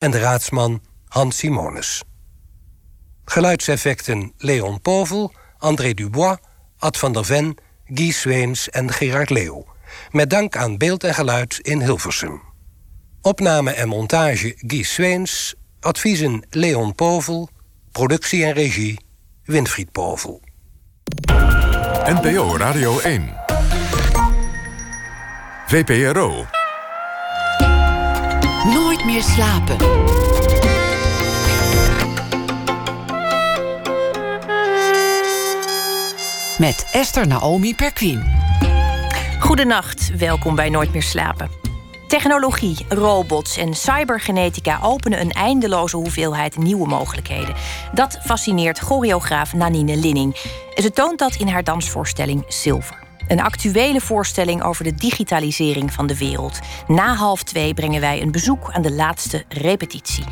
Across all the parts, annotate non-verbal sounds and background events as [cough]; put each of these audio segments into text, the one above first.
en de raadsman Hans Simonis. Geluidseffecten Leon Povel, André Dubois, Ad van der Ven, Guy Zweens en Gerard Leeuw. Met dank aan beeld en geluid in Hilversum. Opname en montage Guy Zweens. Adviezen Leon Povel. Productie en regie Winfried Povel. NPO Radio 1. VPRO. Meer slapen. Met Esther Naomi Perquin. Goedenacht, welkom bij Nooit meer slapen. Technologie, robots en cybergenetica openen een eindeloze hoeveelheid nieuwe mogelijkheden. Dat fascineert choreograaf Nanine Linning. Ze toont dat in haar dansvoorstelling Silver. Een actuele voorstelling over de digitalisering van de wereld. Na half twee brengen wij een bezoek aan de laatste repetitie.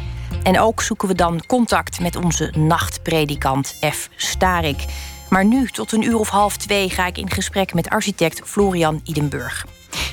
En ook zoeken we dan contact met onze nachtpredikant F. Starik. Maar nu, tot een uur of half twee, ga ik in gesprek met architect Florian Idenburg.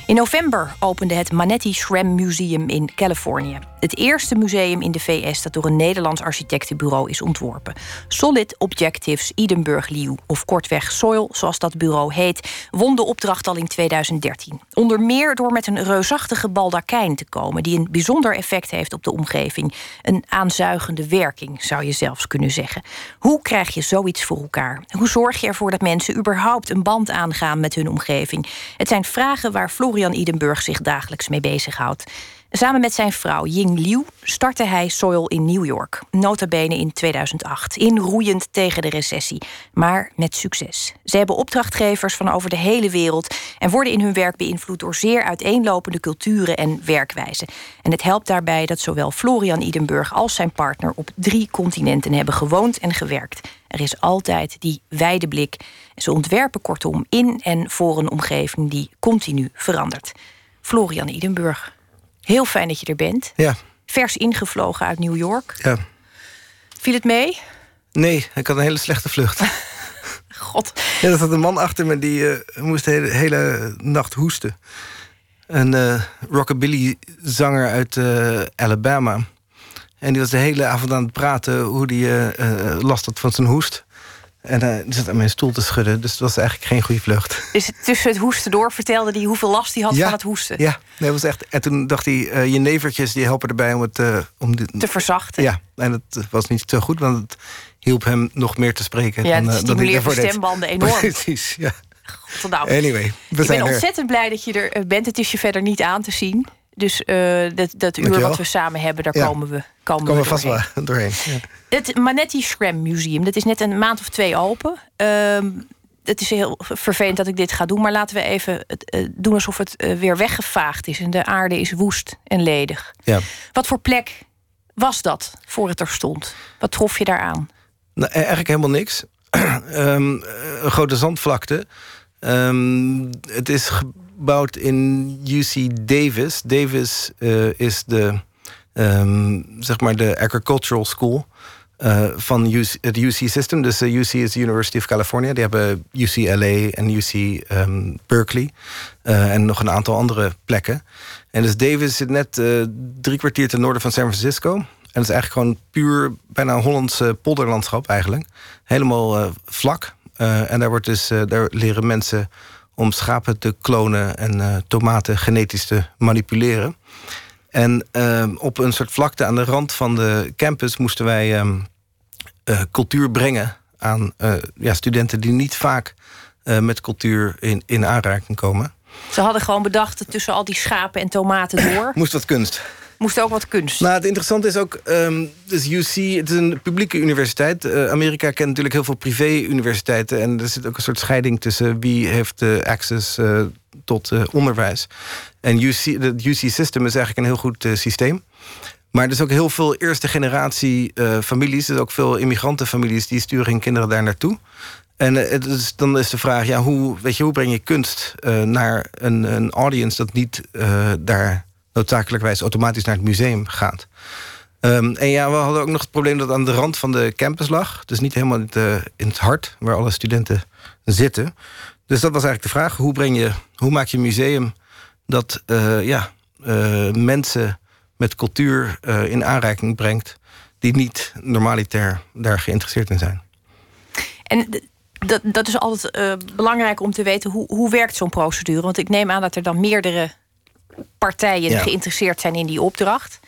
In november opende het Manetti Schramm Museum in Californië. Het eerste museum in de VS dat door een Nederlands architectenbureau is ontworpen. Solid Objectives Edinburgh Lew, of kortweg SOIL, zoals dat bureau heet, won de opdracht al in 2013. Onder meer door met een reusachtige baldakijn te komen, die een bijzonder effect heeft op de omgeving. Een aanzuigende werking, zou je zelfs kunnen zeggen. Hoe krijg je zoiets voor elkaar? Hoe zorg je ervoor dat mensen überhaupt een band aangaan met hun omgeving? Het zijn vragen waar Florian Idenburg zich dagelijks mee bezighoudt. Samen met zijn vrouw Ying Liu startte hij Soil in New York. Notabene in 2008. Inroeiend tegen de recessie. Maar met succes. Ze hebben opdrachtgevers van over de hele wereld... en worden in hun werk beïnvloed door zeer uiteenlopende culturen en werkwijzen. En het helpt daarbij dat zowel Florian Idenburg als zijn partner... op drie continenten hebben gewoond en gewerkt. Er is altijd die wijde blik. Ze ontwerpen kortom in en voor een omgeving die continu verandert. Florian Idenburg, Heel fijn dat je er bent. Ja. Vers ingevlogen uit New York. Ja. Viel het mee? Nee, ik had een hele slechte vlucht. [laughs] God. Ja, er zat een man achter me die uh, moest de hele, hele, nacht hoesten. Een uh, rockabilly-zanger uit uh, Alabama. En die was de hele avond aan het praten hoe hij last had van zijn hoest. En uh, die zat aan mijn stoel te schudden, dus het was eigenlijk geen goede vlucht. Dus tussen het hoesten door vertelde hij hoeveel last hij had van het hoesten? Ja, nee, was echt. En toen dacht hij, uh, je nevertjes die helpen erbij om het uh, om de, te verzachten. Ja, en dat was niet zo goed, want het hielp hem nog meer te spreken. Ja, het stimuleert de stembanden enorm. [laughs] Precies, ja. God, nou, anyway, we ik ben ontzettend blij dat je er bent. Het is je verder niet aan te zien. Dus dat, dat uur wat we samen hebben, daar ja. komen we komen, komen we vast wel [laughs] doorheen. Ja. Het Manetti Schram Museum, dat is net een maand of twee open. Uh, het is heel vervelend dat ik dit ga doen, maar laten we even het, uh, doen alsof het uh, weer weggevaagd is en de aarde is woest en ledig. Ja. Wat voor plek was dat voor het er stond? Wat trof je daaraan? Nou, eigenlijk helemaal niks. um, [clears throat] een grote zandvlakte. Um, het is gebouwd in UC Davis. Davis uh, is de, um, zeg maar de agricultural school uh, van het UC system. Dus de UC is de University of California. Die hebben UCLA en UC um, Berkeley. Uh, en nog een aantal andere plekken. En dus Davis zit net drie kwartier ten noorden van San Francisco. En het is eigenlijk gewoon puur, bijna Hollandse polderlandschap eigenlijk. Helemaal vlak. en daar, wordt dus, daar leren mensen om schapen te klonen en tomaten genetisch te manipuleren. En uh, op een soort vlakte aan de rand van de campus moesten wij uh, cultuur brengen aan ja, studenten die niet vaak met cultuur in, in aanraking komen. Ze hadden gewoon bedacht tussen al die schapen en tomaten door. [coughs] Moest wat kunst moest ook wat kunst. Nou, het interessante is ook, um, dus UC, het is een publieke universiteit. Uh, Amerika kent natuurlijk heel veel privé-universiteiten. En er zit ook een soort scheiding tussen wie heeft uh, access uh, tot onderwijs. En UC, het UC-system is eigenlijk een heel goed systeem. Maar er is ook heel veel eerste generatie families. Er zijn ook veel immigrantenfamilies die sturen hun kinderen daar naartoe. En het dan is de vraag, ja, hoe, weet je, hoe breng je kunst naar een, een audience dat niet daar noodzakelijkwijs automatisch naar het museum gaat. Um, en ja, we hadden ook nog het probleem dat aan de rand van de campus lag. Dus niet helemaal het, in het hart, waar alle studenten zitten. Dus dat was eigenlijk de vraag. Hoe, breng je, hoe maak je een museum dat uh, ja, uh, mensen met cultuur eh, in aanraking brengt die niet normalitair daar geïnteresseerd in zijn. En dat, dat is altijd eh, belangrijk om te weten hoe, hoe werkt zo'n procedure. Want ik neem aan dat er dan meerdere partijen geïnteresseerd zijn in die opdracht.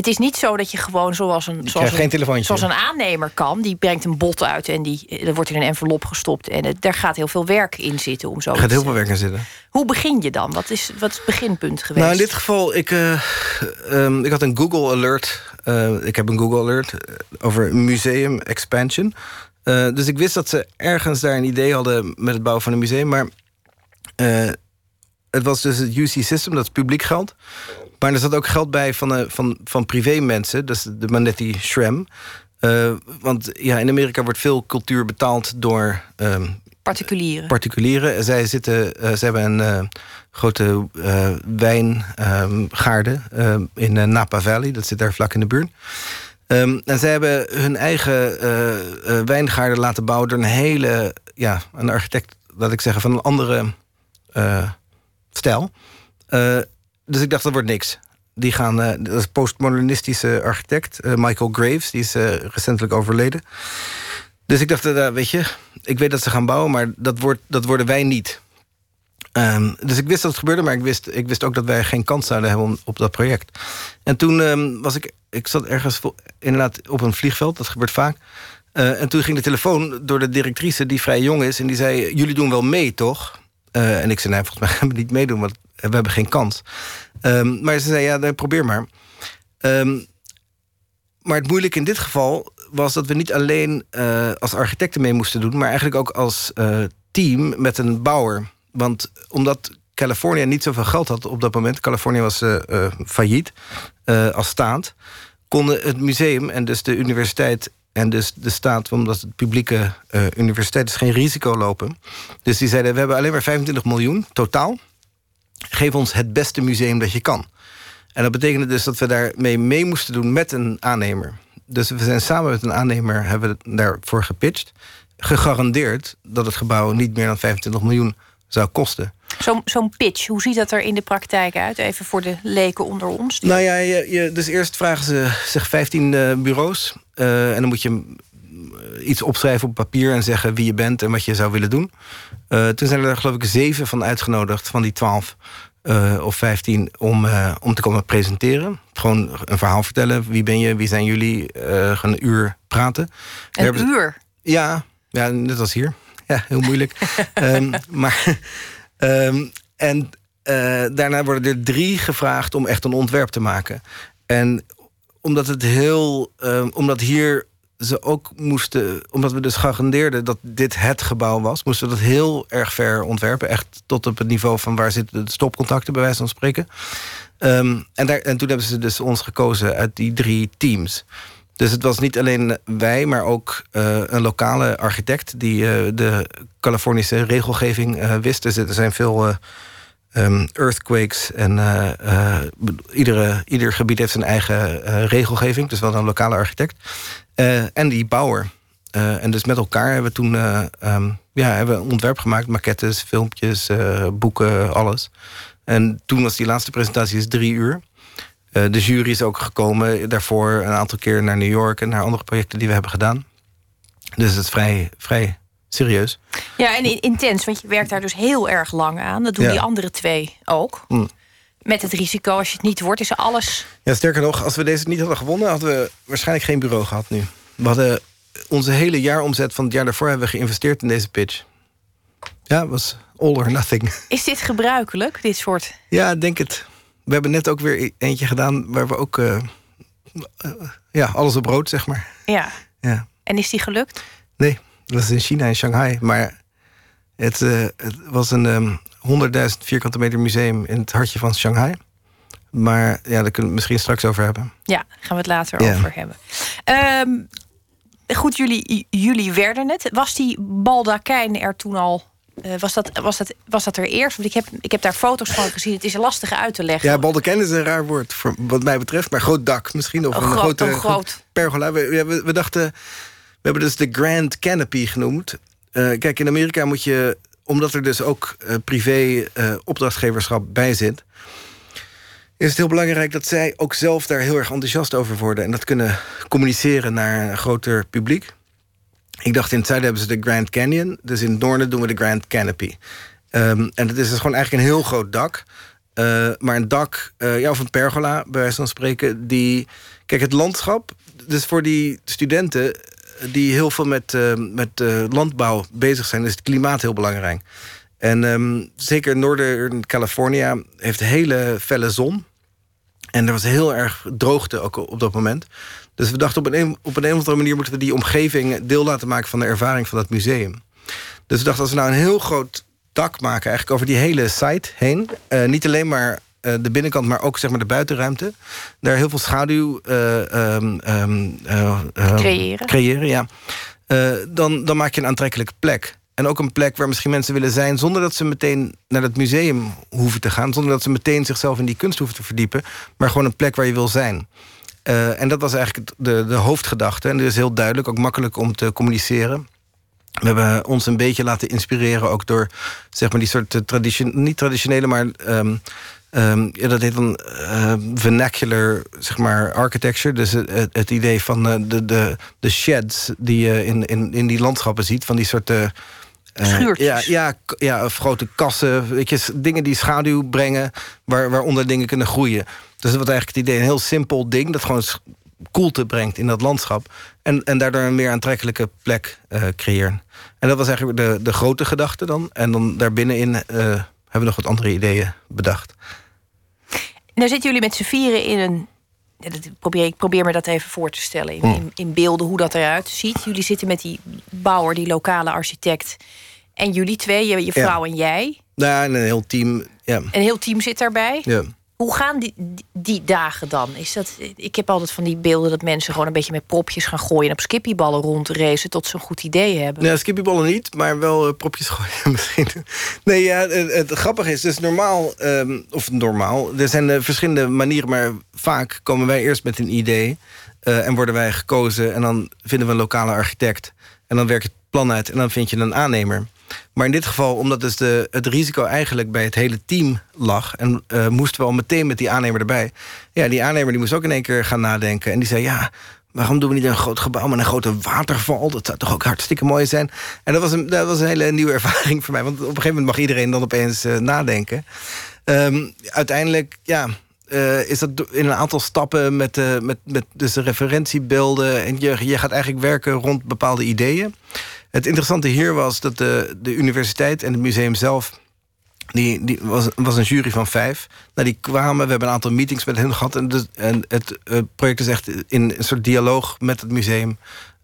Het is niet zo dat je gewoon zoals een, zoals een, zoals een aannemer kan. Die brengt een bot uit en die, er wordt in een envelop gestopt. En het, daar gaat heel veel werk in zitten. Om zo er gaat heel veel werk in zitten. Hoe begin je dan? Wat is, wat is het beginpunt geweest? Nou, in dit geval, ik, uh, um, ik had een Google Alert. Uh, ik heb een Google Alert eh, over museum expansion. Uh, dus ik wist dat ze ergens daar een idee hadden met het bouwen van een museum. Maar het was dus het UC System, dat is publiek geld. Maar er zat ook geld bij van, uh, van, van privé mensen. Dus de Manetti Shrem. Uh, want ja, in Amerika wordt veel cultuur betaald door... Uh, particulieren. Particulieren. Zij, zitten, uh, ze hebben een grote wijngaarde in Napa Valley. Dat zit daar vlak in de buurt. Um, en zij hebben hun eigen wijngaarden laten bouwen... door een hele... Ja, een architect, laat ik zeggen, van een andere stijl dus ik dacht, dat wordt niks. Die gaan, uh, dat is postmodernistische architect, uh, Michael Graves, die is uh, recentelijk overleden. Dus ik dacht, weet je, ik weet dat ze gaan bouwen, maar dat, wordt, dat worden wij niet. Um, dus ik wist dat het gebeurde, maar ik wist, ik wist ook dat wij geen kans zouden hebben op dat project. En toen um, was ik, ik zat ergens inderdaad op een vliegveld, dat gebeurt vaak. en toen ging de telefoon door de directrice, die vrij jong is, en die zei: Jullie doen wel mee, toch? en ik zei: Nee, volgens mij gaan we niet meedoen, want we hebben geen kans. Um, maar ze zei, ja, probeer maar. Um, maar het moeilijke in dit geval was dat we niet alleen uh, als architecten mee moesten doen... maar eigenlijk ook als uh, team met een bouwer. Want omdat Californië niet zoveel geld had op dat moment... Californië was uh, failliet als staat... konden het museum en dus de universiteit en dus de staat... omdat het publieke universiteit is geen risico lopen. Dus die zeiden, we hebben alleen maar 25 miljoen totaal geef ons het beste museum dat je kan. En dat betekende dus dat we daarmee mee moesten doen met een aannemer. Dus we zijn samen met een aannemer hebben we daarvoor gepitcht. Gegarandeerd dat het gebouw niet meer dan 25 miljoen zou kosten. Zo'n zo'n pitch, hoe ziet dat er in de praktijk uit? Even voor de leken onder ons. Nou ja, je, je, dus eerst vragen ze zich 15 uh, eh, bureaus. Uh, en dan moet je eh, iets opschrijven op papier en zeggen wie je bent en wat je zou willen doen. Uh, toen zijn er geloof ik zeven van uitgenodigd van die twaalf. Uh, of 15 om, om te komen presenteren. Gewoon een verhaal vertellen. Wie ben je? Wie zijn jullie? Gaan een uur praten. Een uur? Ja, ja, net als hier. Ja, heel moeilijk. um, [laughs] maar, um, en daarna worden er drie gevraagd om echt een ontwerp te maken. En omdat het heel. Um, omdat hier ze ook moesten, omdat we dus garandeerden dat dit het gebouw was, moesten we dat heel erg ver ontwerpen. Echt tot op het niveau van waar zitten de stopcontacten, bij wijze van spreken. Um, en, daar, en toen hebben ze dus ons gekozen uit die drie teams. Dus het was niet alleen wij, maar ook uh, een lokale architect die uh, de Californische regelgeving uh, wist. Dus er zijn veel um, earthquakes en iedere, ieder gebied heeft zijn eigen regelgeving. Dus wel een lokale architect. En die bouwer. Uh, en dus met elkaar hebben we toen uh, um, ja, hebben we een ontwerp gemaakt. Maquettes, filmpjes, boeken, alles. En toen was die laatste presentatie is drie uur. de jury is ook gekomen daarvoor een aantal keer naar New York... en naar andere projecten die we hebben gedaan. Dus het is vrij, vrij serieus. Ja, en intens, want je werkt daar dus heel erg lang aan. Dat doen die andere twee ook. Mm. Met het risico, als je het niet wordt, is alles... Ja, sterker nog, als we deze niet hadden gewonnen... hadden we waarschijnlijk geen bureau gehad nu. We hadden onze hele jaaromzet van het jaar daarvoor... hebben we geïnvesteerd in deze pitch. Ja, was all or nothing. Is dit gebruikelijk, dit soort... Ja, denk het. We hebben net ook weer e- eentje gedaan... waar we ook uh, ja, alles op rood, zeg maar. Ja. ja. En is die gelukt? Nee, dat is in China, in Shanghai. Maar het, uh, het was een... Um, 100.000 vierkante meter museum in het hartje van Shanghai. Maar ja, daar kunnen we het misschien straks over hebben. Ja, gaan we het later over hebben. Um, goed, jullie, jullie werden het. Was die baldakijn er toen al uh, was, dat, was, dat, was dat er eerst? Want ik heb, ik heb daar foto's van gezien. Het is lastig uit te leggen. Ja, baldakijn is een raar woord voor, wat mij betreft. Maar groot dak misschien. Of een, grote groot. pergola. We, we, we, dachten... We hebben dus de Grand Canopy genoemd. Uh, kijk, in Amerika moet je omdat er dus ook uh, privé uh, opdrachtgeverschap bij zit... is het heel belangrijk dat zij ook zelf daar heel erg enthousiast over worden en dat kunnen communiceren naar een groter publiek. Ik dacht in het zuiden hebben ze de Grand Canyon, dus in het noorden doen we de Grand Canopy. Um, en het is dus gewoon eigenlijk een heel groot dak. Uh, maar een dak, ja, of een pergola, bij wijze van spreken, die. Kijk, het landschap. Dus voor die studenten die heel veel met, uh, met landbouw bezig zijn, is het klimaat heel belangrijk. En um, zeker Noordern California heeft hele felle zon. En er was heel erg droogte ook op dat moment. Dus we dachten op een, op een of andere manier moeten we die omgeving deel laten maken van de ervaring van dat museum. Dus we dachten als we nou een heel groot dak maken, eigenlijk over die hele site heen. Uh, niet alleen maar uh, de binnenkant, maar ook zeg maar de buitenruimte. Daar heel veel schaduw uh, um, creëren. creëren ja. dan, dan maak je een aantrekkelijke plek. En ook een plek waar misschien mensen willen zijn... zonder dat ze meteen naar het museum hoeven te gaan. Zonder dat ze meteen zichzelf in die kunst hoeven te verdiepen. Maar gewoon een plek waar je wil zijn. En dat was eigenlijk de, de hoofdgedachte. En dat is heel duidelijk, ook makkelijk om te communiceren. We hebben ons een beetje laten inspireren ook door zeg maar, die soort eh, tradition, niet traditionele, maar um, um, ja, dat heet dan uh, vernacular zeg maar, architecture. Dus het, het idee van uh, de, de, de sheds die je in, in, in die landschappen ziet, van die soort. Uh, Schuurtjes. Ja, ja, ja, of grote kassen, weet je, dingen die schaduw brengen, waar, waaronder dingen kunnen groeien. Dus dat was eigenlijk het idee, een heel simpel ding... dat gewoon koelte brengt in dat landschap. En, en daardoor een meer aantrekkelijke plek uh, creëren. En dat was eigenlijk de, de grote gedachte dan. En dan daarbinnenin uh, hebben we nog wat andere ideeën bedacht. Nou zitten jullie met z'n vieren in een... probeer, ik probeer me dat even voor te stellen. In, in, in, beelden hoe dat eruit ziet. Jullie zitten met die bouwer, die lokale architect. En jullie twee, je, je vrouw ja. en jij. Ja, en een heel team. Ja. Een heel team zit daarbij. Ja. Hoe gaan die, die dagen dan? Is dat, ik heb altijd van die beelden dat mensen gewoon een beetje met propjes gaan gooien en op skippyballen rondracen tot ze een goed idee hebben. Nee, skippyballen niet, maar wel uh, propjes [laughs] gooien misschien. Nee, ja, het, grappige is, dus normaal, um, of normaal, er zijn uh, verschillende manieren, maar vaak komen wij eerst met een idee uh, en worden wij gekozen en dan vinden we een lokale architect en dan werkt het plan uit en dan vind je een aannemer. Maar in dit geval, omdat dus de, het risico eigenlijk bij het hele team lag... en uh, moesten we al meteen met die aannemer erbij... ja, die aannemer die moest ook in één keer gaan nadenken. En die zei, ja, waarom doen we niet een groot gebouw met een grote waterval? Dat zou toch ook hartstikke mooi zijn? En dat was een, dat was een hele nieuwe [laughs] ervaring voor mij. Want op een gegeven moment mag iedereen dan opeens uh, nadenken. Um, uiteindelijk, ja... Uh, is dat in een aantal stappen met, uh, met, met dus de referentiebeelden... en je, je gaat eigenlijk werken rond bepaalde ideeën. Het interessante hier was dat de, de universiteit en het museum zelf... Die, die was, was een jury van vijf. Nou, die kwamen, we hebben een aantal meetings met hen gehad... en, dus, en het project is echt in een soort dialoog met het museum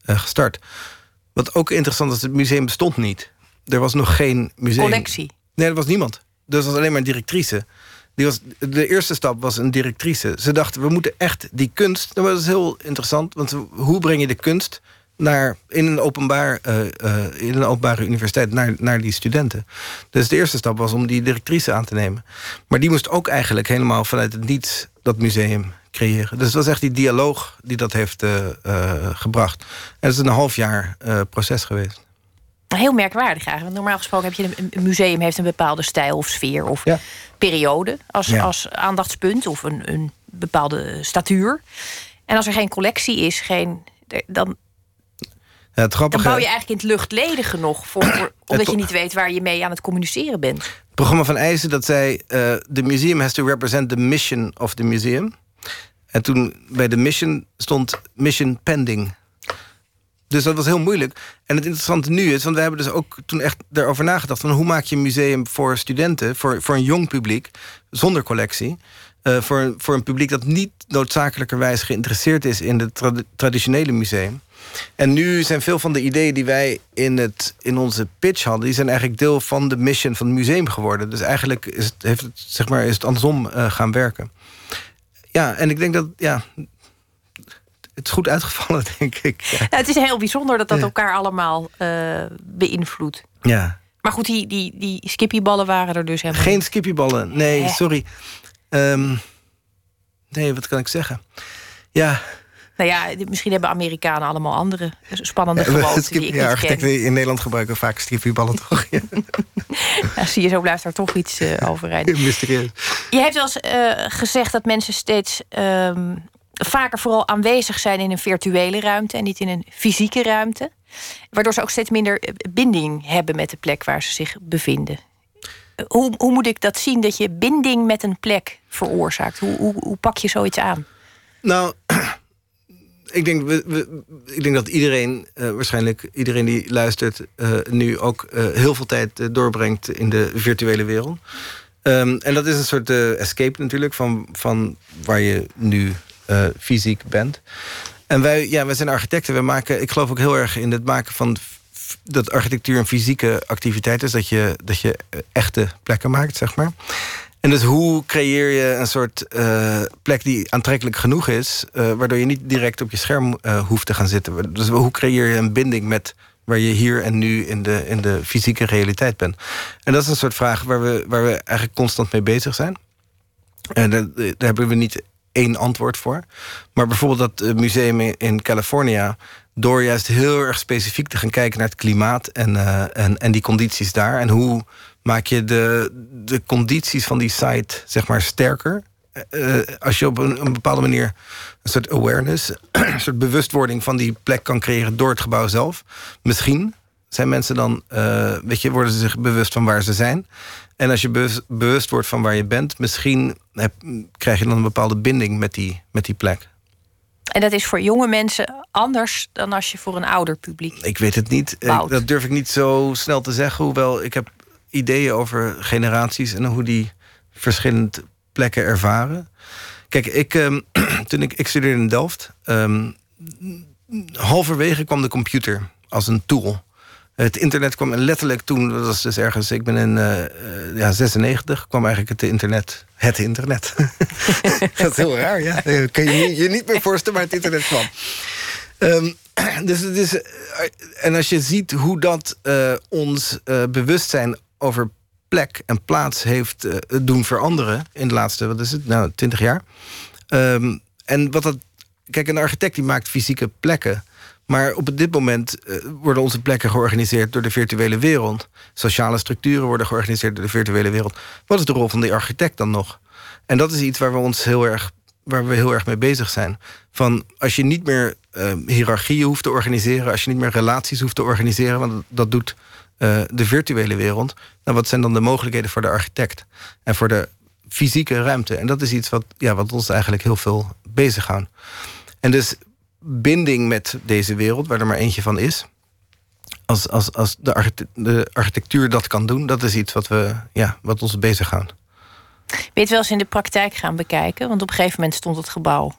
uh, gestart. Wat ook interessant is, het museum bestond niet. Er was nog geen museum. Collectie? Nee, er was niemand. Dus er was alleen maar een directrice. Die was, de eerste stap was een directrice. Ze dachten, we moeten echt die kunst... Nou, dat is heel interessant, want hoe breng je de kunst naar, in, een openbaar, uh, uh, in een openbare universiteit naar, naar die studenten. Dus de eerste stap was om die directrice aan te nemen. Maar die moest ook eigenlijk helemaal vanuit het niets dat museum creëren. Dus het was echt die dialoog die dat heeft uh, gebracht. En het is een half jaar proces geweest. Heel merkwaardig eigenlijk. Want normaal gesproken heb je een museum heeft een bepaalde stijl of sfeer of ja. periode als, ja. als aandachtspunt of een, een bepaalde statuur. En als er geen collectie is, geen, dan, ja, het dan bouw je eigenlijk in het luchtledige nog... Voor, voor, omdat je niet weet waar je mee aan het communiceren bent. Het programma van Eisen dat zei... de uh, museum has to represent the mission of the museum. En toen bij de mission stond mission pending. Dus dat was heel moeilijk. En het interessante nu is, want we hebben dus ook toen echt erover nagedacht... van hoe maak je een museum voor studenten, voor, voor een jong publiek... zonder collectie... Uh, voor, voor een publiek dat niet noodzakelijkerwijs geïnteresseerd is... in het tra traditionele museum. En nu zijn veel van de ideeën die wij in, het, in onze pitch hadden... die zijn eigenlijk deel van de mission van het museum geworden. Dus eigenlijk is het, heeft het, zeg maar, is het andersom uh, gaan werken. Ja, en ik denk dat... Ja, het is goed uitgevallen, [laughs] denk ik. Ja. Het is heel bijzonder dat dat elkaar allemaal uh, beïnvloedt. Ja. Maar goed, die, die, die skippyballen waren er dus helemaal Geen skippyballen, nee, sorry. Um, nee, wat kan ik zeggen? Ja, Nou ja, misschien hebben Amerikanen allemaal andere spannende Ja, gewoonten skip- die ik ja, niet architecten in Nederland gebruiken vaak stripballen [laughs] toch? Ja. Nou, zie je, zo blijft daar toch iets eh overeind. mysterieus. Je hebt wel eens eh, gezegd dat mensen steeds ehm, vaker vooral aanwezig zijn in een virtuele ruimte en niet in een fysieke ruimte. Waardoor ze ook steeds minder eh, binding hebben met de plek waar ze zich bevinden. Eh, Hoe, hoe moet ik dat zien dat je binding met een plek veroorzaakt? Hoe, hoe, hoe pak je zoiets aan? Nou, [clears throat] ik denk, we, ik denk dat iedereen, eh, waarschijnlijk iedereen die luistert, eh, nu ook eh, heel veel tijd doorbrengt in de virtuele wereld. Ehm, en dat is een soort escape natuurlijk van, van waar je nu fysiek bent. En wij, ja, wij zijn architecten. Wij maken, ik geloof ook heel erg in het maken van dat architectuur een fysieke activiteit is. Dat je, dat je echte plekken maakt, zeg maar. En dus hoe creëer je een soort eh, plek die aantrekkelijk genoeg is... eh, waardoor je niet direct op je scherm eh, hoeft te gaan zitten. Dus hoe creëer je een binding met waar je hier en nu in de, in de fysieke realiteit bent? En dat is een soort vraag waar we, waar we eigenlijk constant mee bezig zijn. En daar, hebben we niet één antwoord voor. Maar bijvoorbeeld dat museum in- California... door juist heel erg specifiek te gaan kijken naar het klimaat... en, en, en die condities daar. En hoe maak je de, de condities van die site zeg maar sterker... Eh, eh, als je op een, een bepaalde manier een soort awareness... [clears throat] een soort bewustwording van die plek kan creëren door het gebouw zelf... misschien zijn mensen dan, eh, weet je, worden ze zich bewust van waar ze zijn. En als je bewust, bewust wordt van waar je bent, misschien heb, krijg je dan een bepaalde binding met die, met die plek. En dat is voor jonge mensen anders dan als je voor een ouder publiek. Ik weet het niet. Dat durf ik niet zo snel te zeggen. Hoewel ik heb ideeën over generaties en hoe die verschillende plekken ervaren. Kijk, ik, ehm, [clears throat] toen ik, studeerde in Delft. ehm, halverwege kwam de computer als een tool. Het internet kwam letterlijk toen, dat was dus ergens, ik ben in eh, ja, 96, kwam eigenlijk het internet. Het internet. [laughs] dat is heel raar, ja. Kan je je niet meer voorstellen, maar het internet kwam. Ehm, [clears throat] dus het is, eh, en als je ziet hoe dat ons eh, bewustzijn over plek en plaats heeft eh, doen veranderen in de laatste, wat is het, nou, 20 jaar. Ehm, en wat dat. Kijk, een architect die maakt fysieke plekken. Maar op dit moment eh, worden onze plekken georganiseerd door de virtuele wereld. Sociale structuren worden georganiseerd door de virtuele wereld. Wat is de rol van die architect dan nog? En dat is iets waar we ons heel erg, waar we heel erg mee bezig zijn. Van als je niet meer eh, hiërarchieën hoeft te organiseren, als je niet meer relaties hoeft te organiseren, want dat doet eh, de virtuele wereld. Nou, wat zijn dan de mogelijkheden voor de architect en voor de fysieke ruimte? En dat is iets wat, ja, wat ons eigenlijk heel veel bezighoudt. En dus binding met deze wereld, waar er maar eentje van is. Als, als, als de, archite- de architectuur dat kan doen, dat is iets wat, we, ja, wat ons bezighoudt. Ben je het wel eens in de praktijk gaan bekijken? Want op een gegeven moment stond het gebouw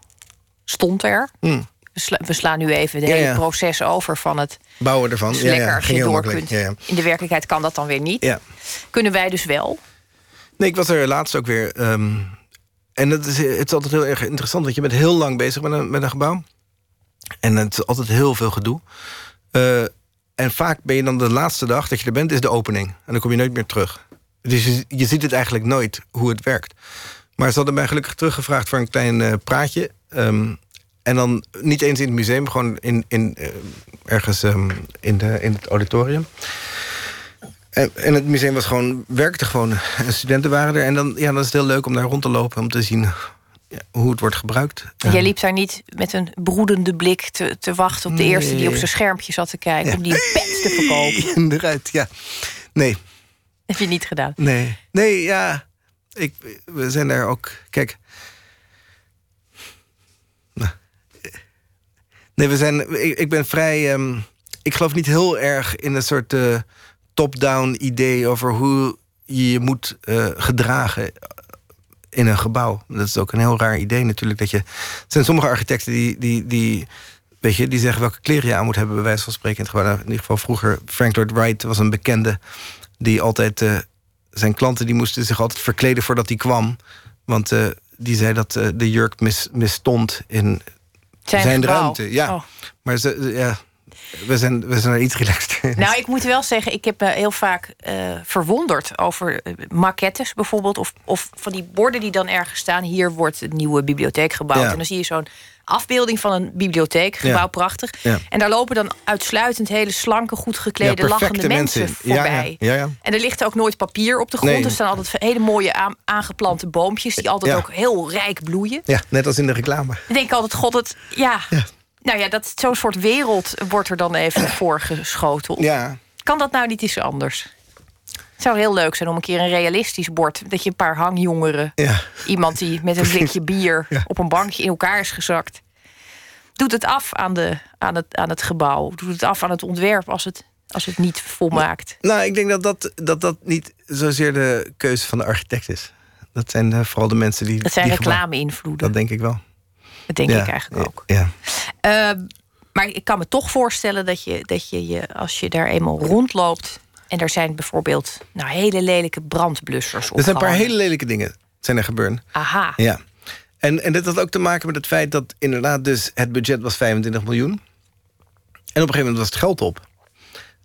stond er. Hmm. We, sla- we slaan nu even het Ja, hele proces over van het Bouwen ervan. Ja, lekker als je heel door kunt. In de werkelijkheid kan dat dan weer niet. Ja. Kunnen wij dus wel? Nee, ik was er laatst ook weer. ehm, en het is, het is altijd heel erg interessant, want je bent heel lang bezig met een, met een gebouw. En het is altijd heel veel gedoe. Eh, en vaak ben je dan de laatste dag dat je er bent, is de opening. En dan kom je nooit meer terug. Dus je, je ziet het eigenlijk nooit hoe het werkt. Maar ze hadden mij gelukkig teruggevraagd voor een klein eh, praatje. Ehm, en dan niet eens in het museum, gewoon in, in, eh, ergens ehm, in, de, in het auditorium. En, en het museum was gewoon, werkte gewoon. [laughs] En studenten waren er. En dan, ja, dan is het heel leuk om daar rond te lopen. Om te zien ja, hoe het wordt gebruikt. En Jij liep daar niet met een broedende blik te, te wachten op de Nee. eerste die op zijn schermpje zat te kijken. Ja. Om die een pet te verkopen. [laughs] Eruit, ja. Nee, Heb je niet gedaan. nee. Nee, ja. Ik, we zijn daar ook... Kijk. Nee, we zijn... Ik, ben vrij... ehm, ik geloof niet heel erg in een soort eh, top-down idee... over hoe je je moet eh, gedragen in een gebouw. Dat is ook een heel raar idee natuurlijk. Dat je, er zijn sommige architecten die, die, die, weet je, die zeggen welke kleren je aan moet hebben... bij wijze van spreken in het gebouw. In ieder geval vroeger, Frank Lloyd Wright was een bekende... die altijd... eh, zijn klanten die moesten zich altijd verkleden voordat hij kwam. Want die zei dat de jurk mis, misstond in Zijn, zijn, ruimte. Ja, Oh. maar ze, ja, we, zijn, we zijn er iets relaxter in. Nou, ik moet wel zeggen, ik heb me heel vaak eh, verwonderd over eh, maquettes bijvoorbeeld. Of, of van die borden die dan ergens staan. Hier wordt een nieuwe bibliotheek gebouwd. Ja. En dan zie je zo'n afbeelding van een bibliotheek, gebouw Ja. prachtig. Ja. En daar lopen dan uitsluitend hele slanke, goed geklede, Ja, lachende mensen, voorbij. Ja, ja. En er ligt ook nooit papier op de grond. Nee. Er staan altijd hele mooie aan- aangeplante boompjes die altijd ook heel rijk bloeien. Ja, net als in de reclame. Ik denk altijd, god, het, ja. Nou ja, dat zo'n soort wereld wordt er dan even [clears throat] voorgeschoteld. Ja. Kan dat nou niet iets anders? Het zou heel leuk zijn om een keer een realistisch bord... dat je een paar hangjongeren, Ja. iemand die met een blikje bier... Ja. op een bankje in elkaar is gezakt... doet het af aan, de, aan, het, aan het gebouw. Doet het af aan het ontwerp als het, als het niet volmaakt. Nou, ik denk dat dat, dat dat niet zozeer de keuze van de architect is. Dat zijn eh, vooral de mensen die. Dat zijn reclame-invloeden. Dat denk ik wel. Dat denk ja. ik eigenlijk ook. Ja. Ehm, maar ik kan me toch voorstellen dat je, dat je, je als je daar eenmaal rondloopt... en er zijn bijvoorbeeld nou, hele lelijke brandblussers Er zijn een paar hele lelijke dingen zijn er gebeurd. Aha. Ja. En, en dit had ook te maken met het feit dat inderdaad dus het budget was 25 miljoen. En op een gegeven moment was het geld op.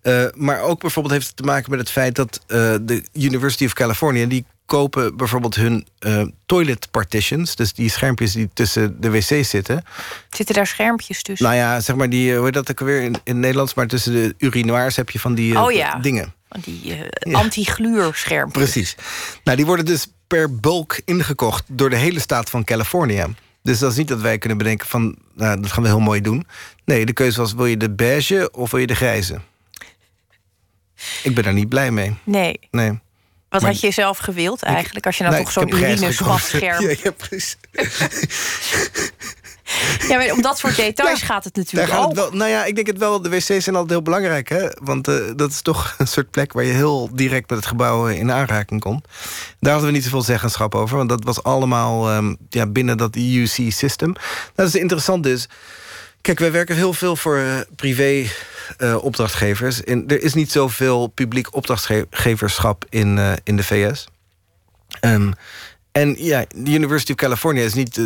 Eh, maar ook bijvoorbeeld heeft het te maken met het feit dat eh, de University of California... die kopen bijvoorbeeld hun eh, toilet partitions... dus die schermpjes die tussen de wc's zitten... Zitten daar schermpjes tussen? Nou ja, zeg maar die, eh, hoe heet dat ook alweer in, in het Nederlands... maar tussen de urinoirs heb je van die eh, Oh ja. dingen. Van die eh anti-gluurschermpjes. Precies. Nou, die worden dus per bulk ingekocht door de hele staat van Californië. Dus dat is niet dat wij kunnen bedenken van, nou, dat gaan we heel mooi doen. Nee, de keuze was, wil je de beige of wil je de grijze? Ik ben daar niet blij mee. Nee. Nee. Wat Maar- had je zelf gewild eigenlijk? Als je nou Nee, toch zo'n gekozen. scherm... [laughs] Ja, ja, precies. [laughs] Ja, maar om dat soort details Ja, gaat het natuurlijk gaat het wel, nou ja, ik denk het wel. De wc's zijn altijd heel belangrijk, hè? Want eh, dat is toch een soort plek waar je heel direct met het gebouw eh, in aanraking komt. Daar hadden we niet zoveel zeggenschap over, want dat was allemaal ehm, ja, binnen dat UC-system. Dat is interessant dus. Kijk, wij werken heel veel voor eh, privé eh, opdrachtgevers. En er is niet zoveel publiek opdrachtgeverschap in, eh, in de VS. Ehm, en ja, de University of California is niet,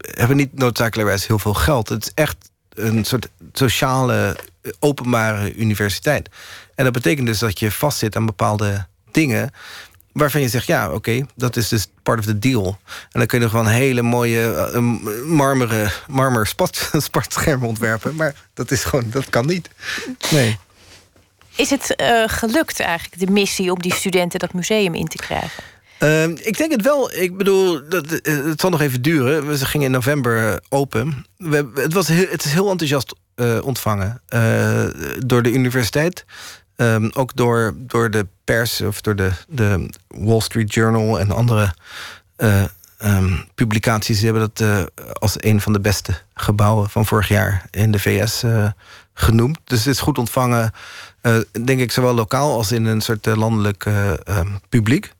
hebben niet noodzakelijkerwijs heel veel geld. Het is echt een soort sociale, openbare universiteit. En dat betekent dus dat je vastzit aan bepaalde dingen waarvan je zegt, ja, oké, dat is dus part of the deal. En dan kun je gewoon hele mooie eh, marmeren, marmer spat, [laughs] spatschermen ontwerpen. Maar dat is gewoon, dat kan niet. Nee. Is het eh, gelukt eigenlijk, de missie... om die studenten dat museum in te krijgen? Ehm, ik denk het wel. Ik bedoel, dat, eh, het zal nog even duren. We gingen in november open. We, het, was heel, het is heel enthousiast ontvangen door de universiteit. Ehm, ook door, door de pers of door de, de Wall Street Journal en andere eh, ehm, publicaties. Hebben dat eh, als een van de beste gebouwen van vorig jaar in de VS eh, genoemd. Dus is goed ontvangen, denk ik, zowel lokaal als in een soort landelijk eh, ehm, publiek.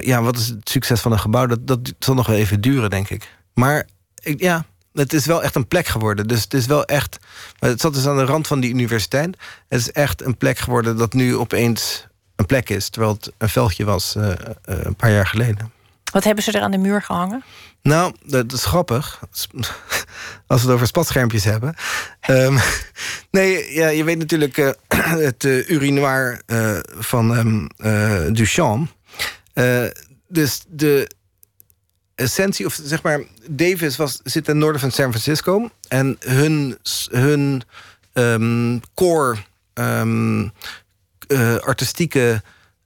Ja, wat is het succes van een gebouw? Dat, dat zal nog wel even duren, denk ik. Maar ik, ja, het is wel echt een plek geworden. Dus het is wel echt. Het zat dus aan de rand van die universiteit. Het is echt een plek geworden dat nu opeens een plek is. Terwijl het een veldje was eh, eh, een paar jaar geleden. Wat hebben ze er aan de muur gehangen? Nou, dat is grappig. [laughs] Als we het over spatschermpjes hebben. Ehm, [laughs] nee, ja, je weet natuurlijk eh, [clears throat] het urinoir van ehm, eh, Duchamp. Dus de essentie, of zeg maar, Davis was, zit ten noorden van San Francisco. En hun, hun ehm, core ehm, eh, artistieke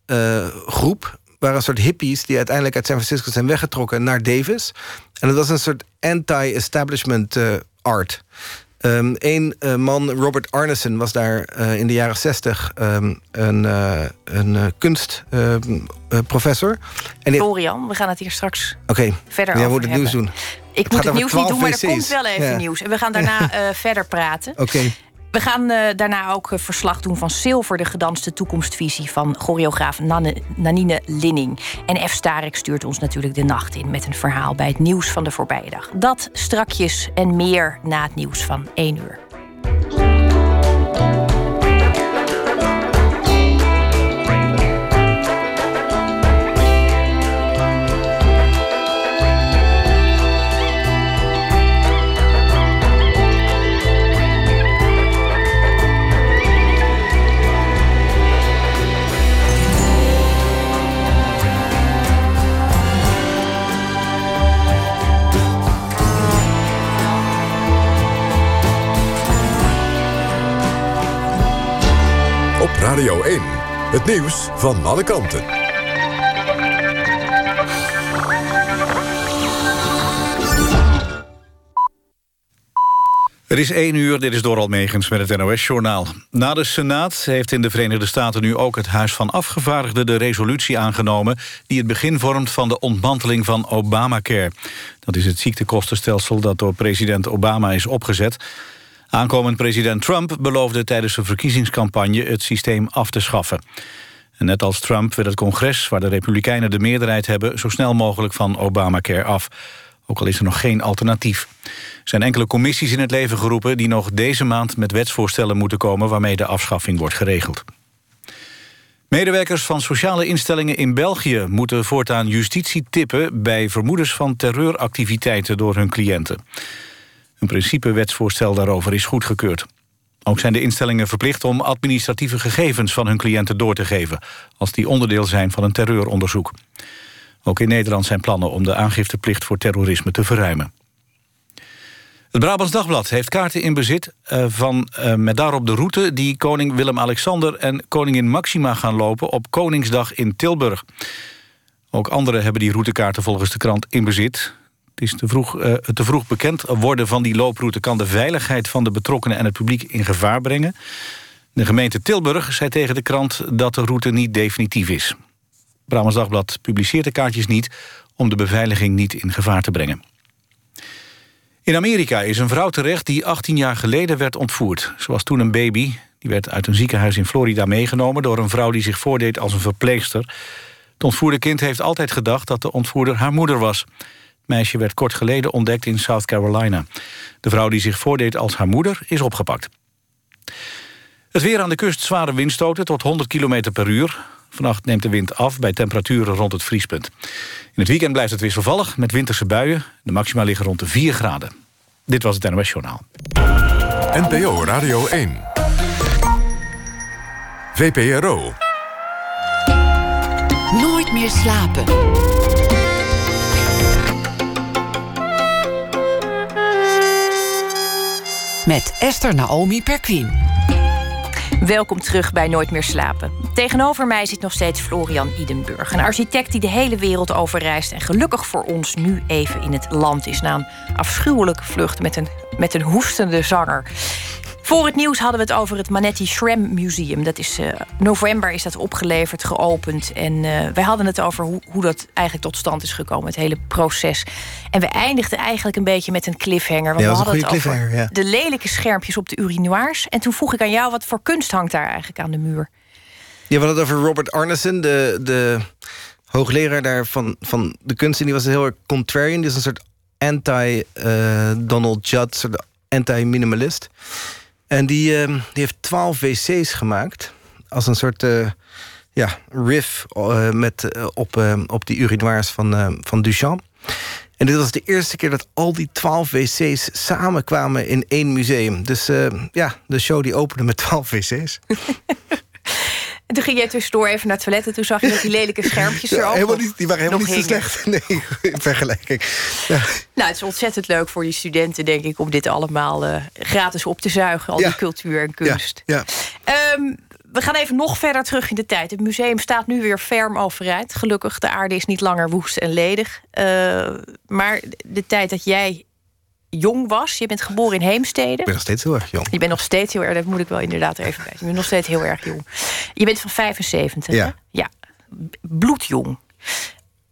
eh, groep waren een soort hippies die uiteindelijk uit San Francisco zijn weggetrokken naar Davis. En dat was een soort anti-establishment eh, art. Eén man, Robert Arneson, was daar eh, in de jaren zestig een, eh, een eh, kunstprofessor. die, Florian, we gaan het hier straks Oké, verder jij over moet het nieuws doen. Ik moet het nieuws niet 12 doen, maar er wc's. komt wel even Ja. nieuws. En we gaan daarna [laughs] eh, verder praten. Oké. We gaan eh, daarna ook eh, verslag doen van Silver, de gedanste toekomstvisie van choreograaf Nanine Linning. En F. Starek stuurt ons natuurlijk de nacht in met een verhaal bij het nieuws van de voorbije dag. Dat strakjes en meer na het nieuws van 1 uur. Radio 1. Het nieuws van alle kanten. Het is één uur, dit is Doral Megens met het NOS-journaal. Na de Senaat heeft in de Verenigde Staten nu ook het Huis van Afgevaardigden... de resolutie aangenomen die het begin vormt van de ontmanteling van Obamacare. Dat is het ziektekostenstelsel dat door president Obama is opgezet. Aankomend president Trump beloofde tijdens de verkiezingscampagne... het systeem af te schaffen. En net als Trump wil het congres, waar de Republikeinen de meerderheid hebben... zo snel mogelijk van Obamacare af ook al is er nog geen alternatief. Er zijn enkele commissies in het leven geroepen... die nog deze maand met wetsvoorstellen moeten komen... waarmee de afschaffing wordt geregeld. Medewerkers van sociale instellingen in België... moeten voortaan justitie tippen bij vermoedens van terreuractiviteiten door hun cliënten. Een principewetsvoorstel daarover is goedgekeurd. Ook zijn de instellingen verplicht om administratieve gegevens van hun cliënten door te geven... als die onderdeel zijn van een terreuronderzoek. Ook in Nederland zijn plannen om de aangifteplicht voor terrorisme te verruimen. Het Brabants Dagblad heeft kaarten in bezit uh, van uh, met daarop de route... die koning Willem-Alexander en koningin Maxima gaan lopen... op Koningsdag in Tilburg. Ook anderen hebben die routekaarten volgens de krant in bezit. Het is te vroeg, uh, te vroeg bekend worden van die looproute... kan de veiligheid van de betrokkenen en het publiek in gevaar brengen. De gemeente Tilburg zei tegen de krant dat de route niet definitief is. Brabants Dagblad publiceert de kaartjes niet... om de beveiliging niet in gevaar te brengen. In Amerika is een vrouw terecht die 18 jaar geleden werd ontvoerd. Ze was toen een baby. Die werd uit een ziekenhuis in Florida meegenomen... door een vrouw die zich voordeed als een verpleegster. Het ontvoerde kind heeft altijd gedacht dat de ontvoerder haar moeder was. Het meisje werd kort geleden ontdekt in South Carolina. De vrouw die zich voordeed als haar moeder is opgepakt. Het weer aan de kust zware windstoten tot 100 km per uur. Vannacht neemt de wind af bij temperaturen rond het vriespunt. In het weekend blijft het wisselvallig met winterse buien. De maxima liggen rond de 4 graden. Dit was het NOS Journaal. NPO Radio 1. VPRO. Nooit meer slapen. Met Esther Naomi Perquin. Welkom terug bij Nooit meer slapen. Tegenover mij zit nog steeds Florian Idenburg. Een architect die de hele wereld overreist... en gelukkig voor ons nu even in het land is... na een afschuwelijke vlucht met een, met een hoestende zanger. Voor het nieuws hadden we het over het Manetti Shrem Museum. Dat is, uh, november is dat opgeleverd, geopend. En uh, wij hadden het over hoe, hoe dat eigenlijk tot stand is gekomen. Het hele proces. En we eindigden eigenlijk een beetje met een cliffhanger. Want ja, we hadden het over ja. de lelijke schermpjes op de urinoirs. En toen vroeg ik aan jou, wat voor kunst hangt daar eigenlijk aan de muur? Ja, we hadden het over Robert Arneson, de, de hoogleraar daar van, van de kunst. En die was heel erg contrarian. Die is een soort anti-Donald uh, Judd, soort anti-minimalist. En die, uh, die heeft twaalf wc's gemaakt. Als een soort uh, ja, riff uh, met, op, op die urinoirs van, van Duchamp. En dit was de eerste keer dat al die twaalf wc's samenkwamen in één museum. Dus ja, de show die opende met twaalf wc's. [laughs] En toen ging jij tussendoor even naar het toilet... en toen zag je dat die lelijke schermpjes er ook helemaal niet, Die waren helemaal niet zo slecht. [laughs] Nee, in vergelijking. Ja. Nou, het is ontzettend leuk voor die studenten, denk ik... om dit allemaal uh, gratis op te zuigen. Al Ja. die cultuur en kunst. Ja, Ehm, we gaan even nog verder terug in de tijd. Het museum staat nu weer ferm overeind. Gelukkig, de aarde is niet langer woest en ledig. Eh, maar de tijd dat jij jong was... je bent geboren in Heemstede... ik ben nog steeds heel erg jong. Je bent nog steeds heel erg, dat moet ik wel inderdaad even bij. Je bent nog steeds heel erg jong. Je bent van 75, Ja. hè? Ja, bloedjong.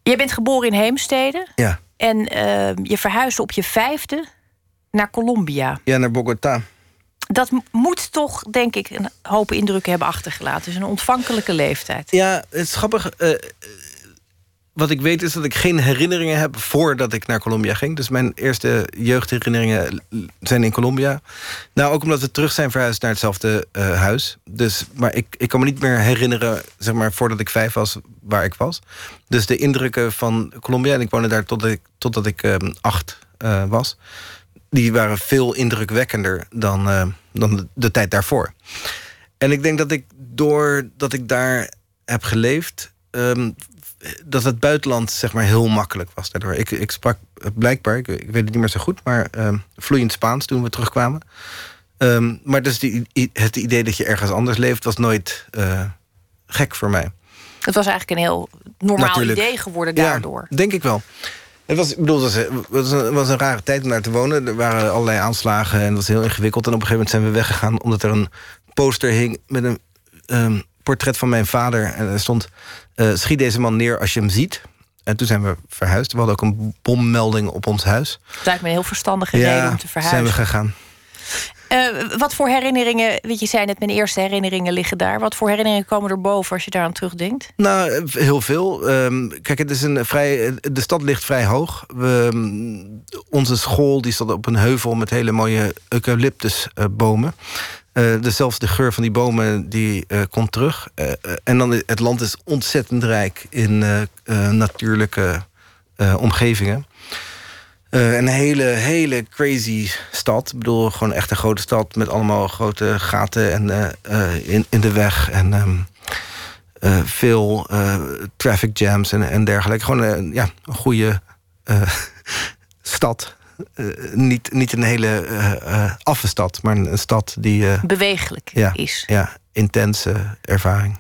Je bent geboren in Heemstede Ja, en eh, je verhuisde op je vijfde naar Colombia. ja naar Bogota. Dat moet toch, denk ik, een hoop indrukken hebben achtergelaten. Dus een ontvankelijke leeftijd. Ja, het is grappig. eh, wat ik weet is dat ik geen herinneringen heb voordat ik naar Colombia ging. Dus mijn eerste jeugdherinneringen zijn in Colombia. Nou, ook omdat we terug zijn verhuisd naar hetzelfde eh, huis. Dus, maar ik, ik kan me niet meer herinneren, zeg maar, voordat ik vijf was, waar ik was. Dus de indrukken van Colombia, en ik woonde daar totdat ik, totdat ik ehm, acht eh, was... die waren veel indrukwekkender dan, eh, dan de, tijd daarvoor. En ik denk dat ik, doordat ik daar heb geleefd... ehm, dat het buitenland zeg maar heel makkelijk was daardoor. Ik, ik sprak blijkbaar, ik, ik weet het niet meer zo goed... maar ehm, vloeiend Spaans toen we terugkwamen. Ehm, maar dus die, het idee dat je ergens anders leeft was nooit eh, gek voor mij. Het was eigenlijk een heel normaal Natuurlijk. idee geworden daardoor. Ja, denk ik wel. Het was, ik bedoel, het was, het was een, het was een rare tijd om daar te wonen. Er waren allerlei aanslagen en het was heel ingewikkeld. En op een gegeven moment zijn we weggegaan omdat er een poster hing met een ehm, portret van mijn vader. En er stond: eh, Schiet deze man neer als je hem ziet. En toen zijn we verhuisd. We hadden ook een bommelding op ons huis. Het lijkt me een heel verstandige reden om te zijn verhuizen. we gegaan. Eh, wat voor herinneringen, weet je, zei net, mijn eerste herinneringen liggen daar. Wat voor herinneringen komen er boven als je daaraan terugdenkt? Nou, eh, heel veel. Ehm, kijk, het is een vrij, de stad ligt vrij hoog. We, mm, onze school die stond op een heuvel met hele mooie eucalyptusbomen. Eh dus zelfs de geur van die bomen die, eh, komt terug. Eh, en dan het land is ontzettend rijk in natuurlijke omgevingen. Een hele, hele crazy stad. Ik bedoel, gewoon echt een grote stad met allemaal grote gaten en, in, in de weg. En ehm, eh, veel traffic jams en, en dergelijke. Gewoon ja, een goede [laughs] stad. Eh, niet, niet een hele eh, affe stad, maar een, een stad die Bewegelijk ja, is. ja, intense ervaring.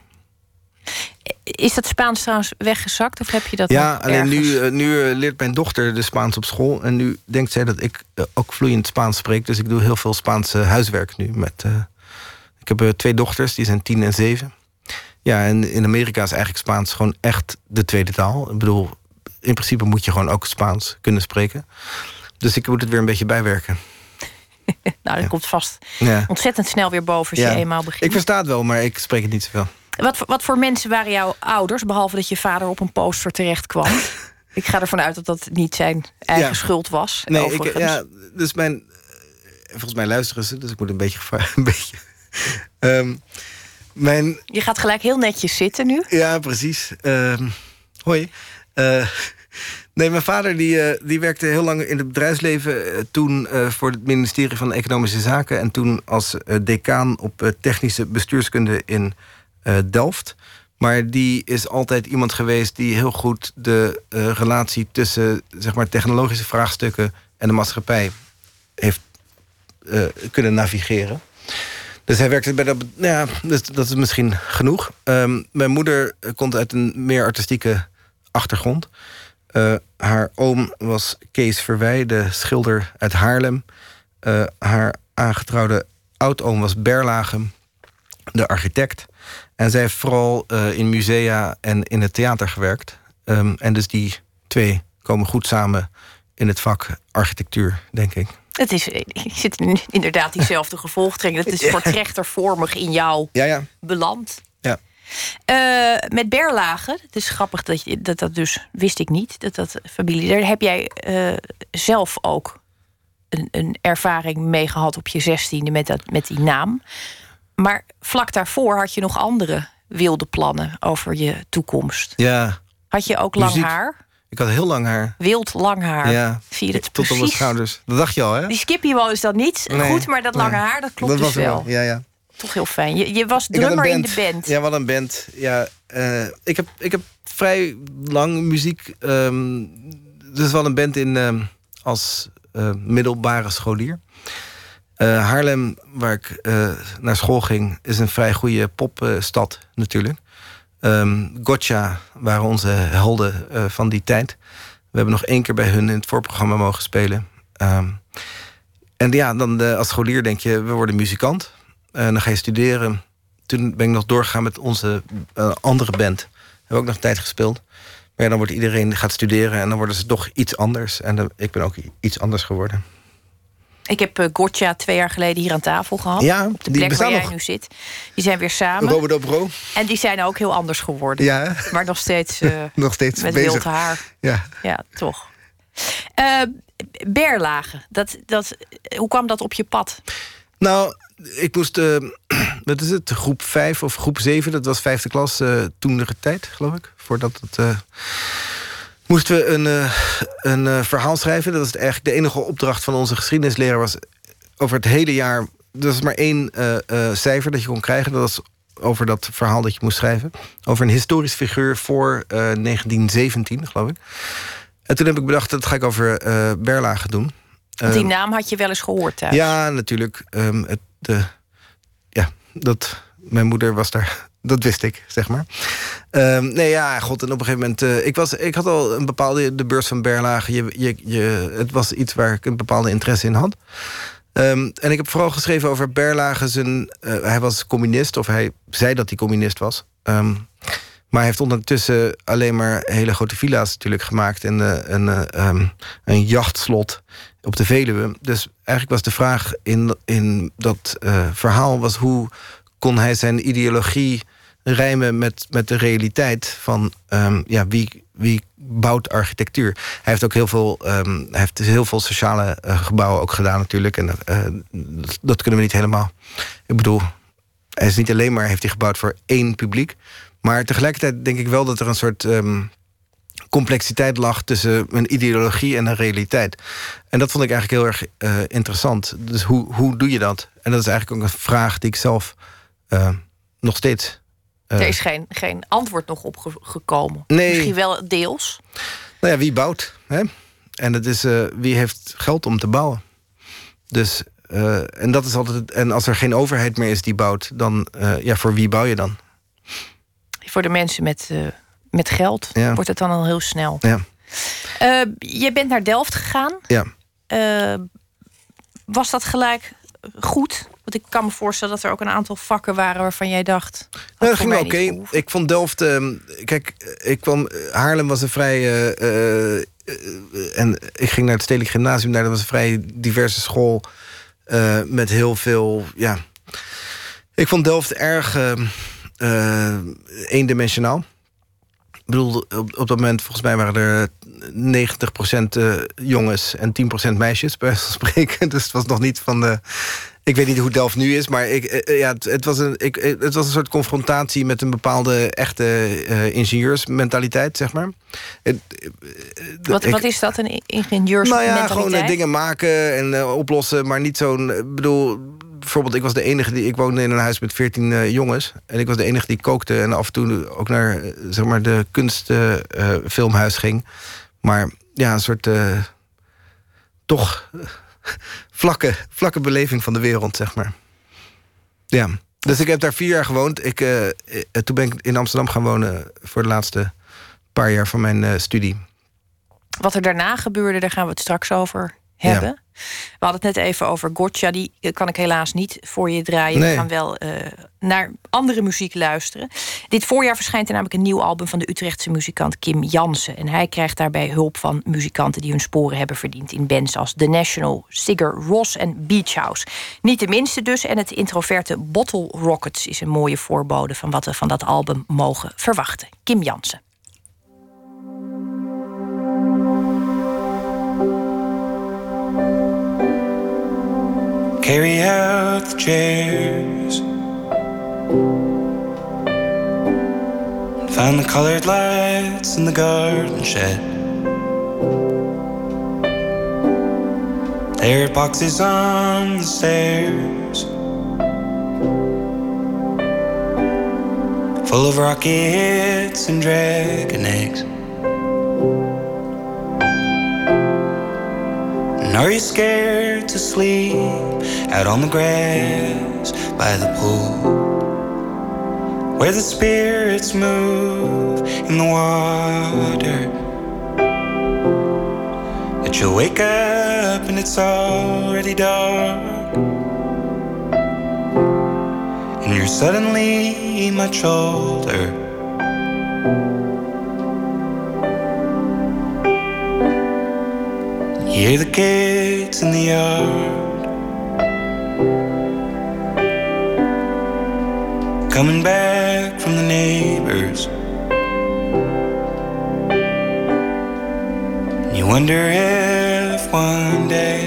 Is dat Spaans trouwens weggezakt of heb je dat Ja, alleen nu, nu leert mijn dochter de Spaans op school. En nu denkt zij dat ik ook vloeiend Spaans spreek. Dus ik doe heel veel Spaanse huiswerk nu. Met, ik heb twee dochters, die zijn tien en zeven. Ja, en in Amerika is eigenlijk Spaans gewoon echt de tweede taal. Ik bedoel, in principe moet je gewoon ook Spaans kunnen spreken. Dus ik moet het weer een beetje bijwerken. [laughs] Nou, dat komt vast Ja. ontzettend snel weer boven als Ja. je eenmaal begint. Ik versta het wel, maar ik spreek het niet zoveel. Wat, voor- wat voor mensen waren jouw ouders, behalve dat je vader op een poster terecht kwam? ik ga ervan uit dat dat niet zijn eigen schuld was. Nee, ik, ja, dus mijn. eh, Volgens mij luisteren ze, dus ik moet een beetje. [laughs] Een beetje Ehm, mijn. Je gaat gelijk heel netjes zitten nu. Ja, precies. Ehm, hoi. Eh, nee, mijn vader die, eh, die werkte heel lang in het bedrijfsleven. eh, toen eh, voor het ministerie van Economische Zaken. En toen als decaan op technische bestuurskunde in Delft. Maar die is altijd iemand geweest die heel goed de relatie tussen zeg maar, technologische vraagstukken en de maatschappij heeft kunnen navigeren. Dus hij werkte bij dat. Ja, dus dat is misschien genoeg. Ehm, mijn moeder komt uit een meer artistieke achtergrond. Eh, haar oom was Kees Verwij, de schilder uit Haarlem. Eh, haar aangetrouwde oudoom was Berlage, de architect. En zij heeft vooral eh, in musea en in het theater gewerkt. Ehm, en dus die twee komen goed samen in het vak architectuur, denk ik. Het is, je zit in- inderdaad diezelfde [laughs] gevolgtrekking. Het is voortrechtervormig in jou Ja, ja. beland. Eh, met Berlage, het is grappig dat, je, dat dat dus, wist ik niet, dat dat familie, daar heb jij eh, zelf ook een, een ervaring mee gehad op je zestiende met, dat, met die naam. Maar vlak daarvoor had je nog andere wilde plannen over je toekomst. Ja, Had je ook lang Muziek. haar? ik had heel lang haar. Wild lang haar. Ja, Zie je het tot op mijn precies? schouders. Dat dacht je al, hè? Die Skippy is dat niet Nee, goed, maar dat lange nee. haar, dat klopt dat dus was er wel. Ja, ja. Toch heel fijn. Je, je was drummer in de band. Ja, wat een band. Ja, eh, ik, heb, ik heb vrij lang muziek. ehm dus wel een band in ehm, als eh, middelbare scholier. Eh, Haarlem, waar ik naar school ging, is een vrij goede popstad natuurlijk. Ehm Gotcha waren onze helden van die tijd. We hebben nog één keer bij hun in het voorprogramma mogen spelen. En ja, dan als scholier denk je, we worden muzikant. En dan ga je studeren. Toen ben ik nog doorgegaan met onze eh, andere band. Hebben we ook nog een tijd gespeeld. Maar ja, dan wordt iedereen gaat studeren en dan worden ze toch iets anders. En dan, ik ben ook iets anders geworden. Ik heb eh, Gotcha twee jaar geleden hier aan tafel gehad. Ja, op de plek waar jij nog. nu zit. Die zijn weer samen. Robert Opro. En die zijn ook heel anders geworden. Ja? Maar nog steeds eh, [laughs] nog steeds met bezig. wild haar. Ja. Ja, toch. Eh Berlage, dat, dat, hoe kwam dat op je pad? Nou, ik moest, eh, [clears throat] wat is het, groep 5 of groep 7, dat was vijfde klas eh toen de tijd, geloof ik. Voordat het. eh, moesten we een, een verhaal schrijven. Dat was eigenlijk de enige opdracht van onze geschiedenisleraar. Was over het hele jaar. Er was maar één cijfer dat je kon krijgen. Dat was over dat verhaal dat je moest schrijven. Over een historisch figuur voor eh, 1917, geloof ik. En toen heb ik bedacht, dat ga ik over Berlage doen. Want die Ehm, naam had je wel eens gehoord thuis. ja, natuurlijk. Ehm, het, de, ja, dat, mijn moeder was daar. Dat wist ik, zeg maar. Ehm, nee, ja, god. En op een gegeven moment... eh, ik, was, ik had al een bepaalde... De beurs van Berlage. Je, je, je, het was iets waar ik een bepaalde interesse in had. Ehm, en ik heb vooral geschreven over Berlage. Zijn, eh, hij was communist. Of hij zei dat hij communist was. Ehm, maar hij heeft ondertussen alleen maar hele grote villa's natuurlijk gemaakt. En een, eh, een jachtslot op de Veluwe. Dus eigenlijk was de vraag in, in dat eh, verhaal... was hoe kon hij zijn ideologie rijmen met, met de realiteit van ehm, ja, wie, wie bouwt architectuur. Hij heeft ook heel veel, ehm, hij heeft heel veel sociale eh, gebouwen ook gedaan natuurlijk. En eh, dat, kunnen we niet helemaal. Ik bedoel, hij is niet alleen maar heeft hij gebouwd voor één publiek. Maar tegelijkertijd denk ik wel dat er een soort ehm, complexiteit lag tussen een ideologie en een realiteit. En dat vond ik eigenlijk heel erg eh, interessant. Dus hoe, hoe doe je dat? En dat is eigenlijk ook een vraag die ik zelf eh, nog steeds. eh, Er is geen, geen antwoord nog op ge- gekomen. Nee. Misschien wel deels. Nou ja, wie bouwt? Hè? En het is wie heeft geld om te bouwen. Dus, en dat is altijd. En als er geen overheid meer is die bouwt, dan ja, voor wie bouw je dan? Voor de mensen met, met geld Ja. wordt het dan al heel snel. Ja. Eh, je bent naar Delft gegaan. Ja. Eh, was dat gelijk goed? Want ik kan me voorstellen dat er ook een aantal vakken waren waarvan jij dacht. Nou, dat ging oké. Ik vond Delft. ehm, kijk, ik kwam. Haarlem was een vrij. eh, en ik ging naar het Stedelijk Gymnasium. Daar dat was een vrij diverse school. met heel veel. Ja. Ik vond Delft erg. ehm, eh, eendimensionaal. Bedoel, op, op dat moment, volgens mij waren er 90% eh, jongens en 10% meisjes, bij spreken. [laughs] Dus het was nog niet van de. Ik weet niet hoe Delft nu is, maar ik, eh, eh, ja, het, het was een, ik, eh, het was een soort confrontatie met een bepaalde echte eh, ingenieursmentaliteit, zeg maar. Het, eh, Wat, ik- wat is dat, een ingenieurs nou ja, gewoon eh, dingen maken en eh, oplossen, maar niet zo'n. Ik bedoel, bijvoorbeeld, ik was de enige die. Ik woonde in een huis met veertien eh, jongens. En ik was de enige die kookte en af en toe ook naar eh, zeg maar de kunstfilmhuis ging. Maar ja, een soort. eh, toch eh, [laughs] vlakke, vlakke beleving van de wereld, zeg maar. Ja. Dus ik heb daar vier jaar gewoond. Ik, eh, eh, toen ben ik in Amsterdam gaan wonen voor de laatste paar jaar van mijn eh, studie. Wat er daarna gebeurde, daar gaan we het straks over hebben. We hadden het net even over Gotcha. Die eh, kan ik helaas niet voor je draaien. Nee. We gaan wel eh, naar andere muziek luisteren. Dit voorjaar verschijnt er namelijk een nieuw album van de Utrechtse muzikant Kim Jansen. En hij krijgt daarbij hulp van muzikanten die hun sporen hebben verdiend in bands als The National, Sigur Ross en Beach House. Niet de minste dus. En het introverte Bottle Rockets is een mooie voorbode van wat we van dat album mogen verwachten. Kim Jansen. Carry out the chairs. And Find the colored lights in the garden shed. There are boxes on the stairs. Full of rockets and dragon eggs. Are you scared to sleep out on the grass by the pool? Where the spirits move in the water. That you'll wake up and it's already dark. And you're suddenly much older. You hear the kids in the yard coming back from the neighbors. You wonder if one day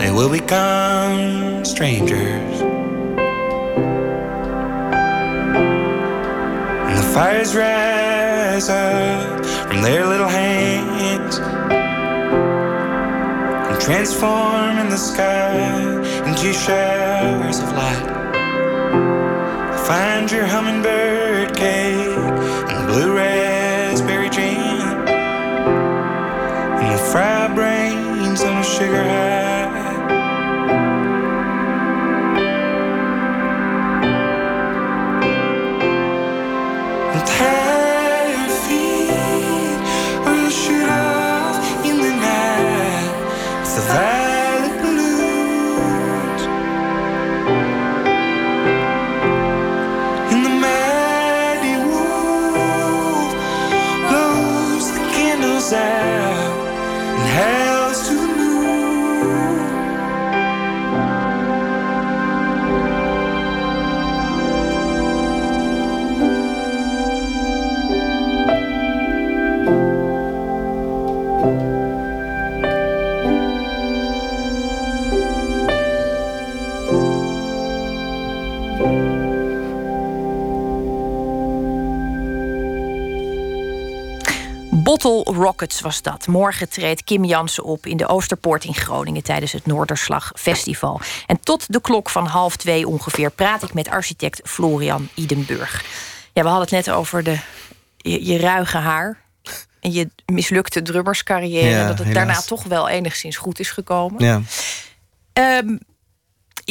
they will become strangers. And the fires rise up from their little hands and transform in the sky into showers of light. Find your hummingbird cake and blue raspberry jam and the fried brains on a sugar high. Rockets was dat. Morgen treedt Kim Jansen op in de Oosterpoort in Groningen tijdens het Noorderslag Festival. En tot de klok van half twee ongeveer praat ik met architect Florian Idenburg. Ja, we hadden het net over de, je, je ruige haar en je mislukte drummerscarrière. Ja, dat het helaas. daarna toch wel enigszins goed is gekomen. Ja. Ehm,